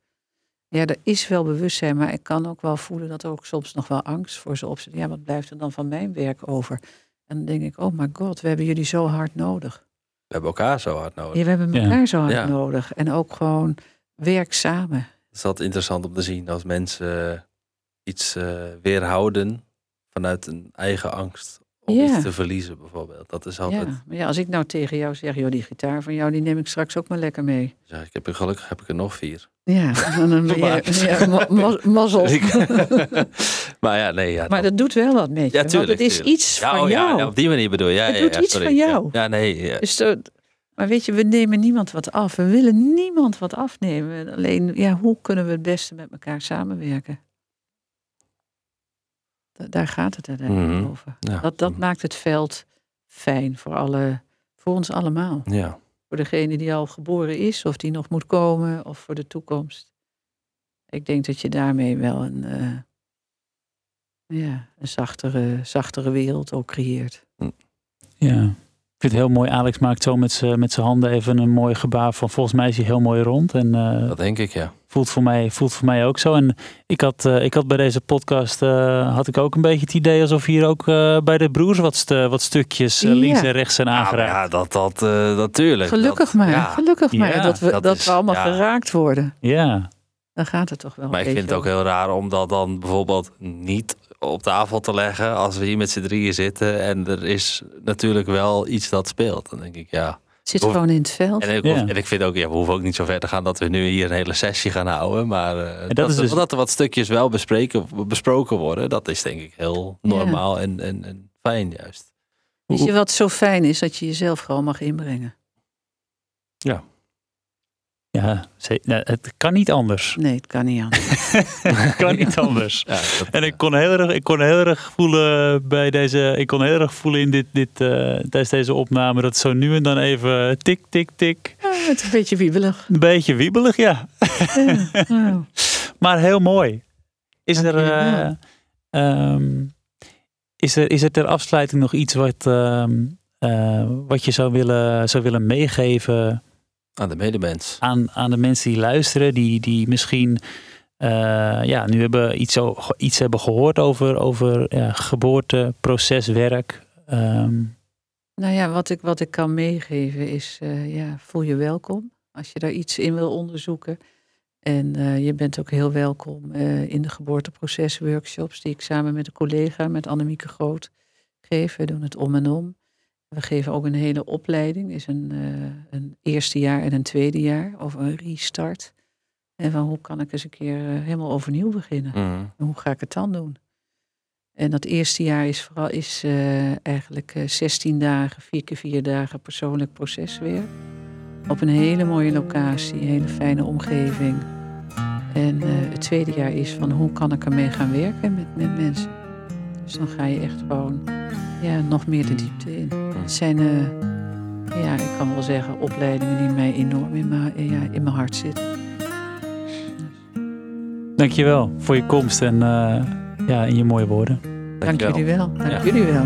Ja, er is wel bewustzijn, maar ik kan ook wel voelen dat er ook soms nog wel angst voor ze opzet. Ja, wat blijft er dan van mijn werk over? En dan denk ik, oh my god, we hebben jullie zo hard nodig. We hebben elkaar zo hard nodig. Ja, we hebben elkaar Ja. zo hard Ja. nodig. En ook gewoon werk samen. Het is altijd interessant om te zien als mensen iets eh, weerhouden vanuit een eigen angst om Ja. iets te verliezen bijvoorbeeld. Dat is altijd, Ja, maar ja, als ik nou tegen jou zeg, joh, die gitaar van jou, die neem ik straks ook maar lekker mee. ik heb er gelukkig heb ik er nog vier. Ja, dan ben ja, ma- ma- mazzel. maar ja, nee. Ja, Maar dat doet wel wat met je. Ja, tuurlijk, want het is tuurlijk. iets ja, van oh, jou. ja, op die manier bedoel je. Ja, Het ja, doet iets sorry. van jou. Ja, nee. Ja. Dus zo- maar weet je, we nemen niemand wat af. We willen niemand wat afnemen. Alleen, ja, hoe kunnen we het beste met elkaar samenwerken? Da- Daar gaat het uiteindelijk Mhm. over. Ja. Dat, dat maakt het veld fijn voor, alle, voor ons allemaal. Ja. Voor degene die al geboren is, of die nog moet komen, of voor de toekomst. Ik denk dat je daarmee wel een, eh, ja, een zachtere, zachtere wereld ook creëert. Ja. Ik vind het heel mooi. Alex maakt zo met zijn handen even een mooi gebaar van volgens mij is hij heel mooi rond. En eh, Dat denk ik, ja. voelt, voor mij, voelt voor mij ook zo. En ik had, eh, ik had bij deze podcast eh, had ik ook een beetje het idee alsof hier ook eh, bij de broers wat, st- wat stukjes Ja. links en rechts zijn Ja, maar aangeraakt. ja, dat, dat, eh, natuurlijk. Gelukkig dat, maar, Ja. gelukkig maar dat we, dat dat is- we allemaal ja. geraakt worden. Ja. Dan gaat het toch wel. Maar ik vind het ook heel raar om dat dan bijvoorbeeld niet op tafel te leggen als we hier met z'n drieën zitten en er is natuurlijk wel iets dat speelt. Dan denk ik, ja. zit gewoon in het veld. En ik, Ja. en ik vind ook, ja, we hoeven ook niet zo ver te gaan dat we nu hier een hele sessie gaan houden. Maar eh, dat, is dus- dat er wat stukjes wel bespreken, besproken worden, dat is denk ik heel normaal en, en, en fijn juist. Weet je wat zo fijn is? Dat je jezelf gewoon mag inbrengen. Ja, ze- nou, het kan niet anders. Nee, het kan niet anders. Het kan niet anders. Ja, dat, En ik kon heel erg, ik kon heel erg voelen bij deze, ik kon heel erg voelen in dit, dit eh, tijdens deze opname dat zo nu en dan even tik, tik, tik. Ja, het is een beetje wiebelig. Een beetje wiebelig, ja. Ja, Maar heel mooi. Is Dank er, eh, ehm, is er, is er ter afsluiting nog iets wat, ehm, eh, wat je zou willen, zou willen meegeven aan de medemens. aan, aan de mensen die luisteren, die, die misschien eh, ja, nu hebben iets, iets hebben gehoord over, over ja, geboorte, proces, werk. Ehm, nou ja, wat ik, wat ik kan meegeven is, eh, ja, voel je welkom. Als je daar iets in wil onderzoeken. En eh, je bent ook heel welkom eh, in de geboorteprocesworkshops die ik samen met een collega, met Annemieke Groot, geef. We doen het om en om. We geven ook een hele opleiding, is een, eh, een eerste jaar en een tweede jaar, over een restart. En van hoe kan ik eens een keer eh, helemaal overnieuw beginnen? Mhm. En hoe ga ik het dan doen? En dat eerste jaar is vooral is, eh, eigenlijk eh, 16 dagen, vier keer vier dagen persoonlijk proceswerk. Op een hele mooie locatie, een hele fijne omgeving. En het tweede jaar is van hoe kan ik ermee gaan werken met, met mensen. Dus dan ga je echt gewoon ja, nog meer de diepte in. Het zijn, eh, ja, ik kan wel zeggen, opleidingen die mij enorm in mijn, ja, in mijn hart zitten. dankjewel voor je komst en, eh, ja, en je mooie woorden. Dank Dankjewel. jullie wel. Dank Ja. jullie wel.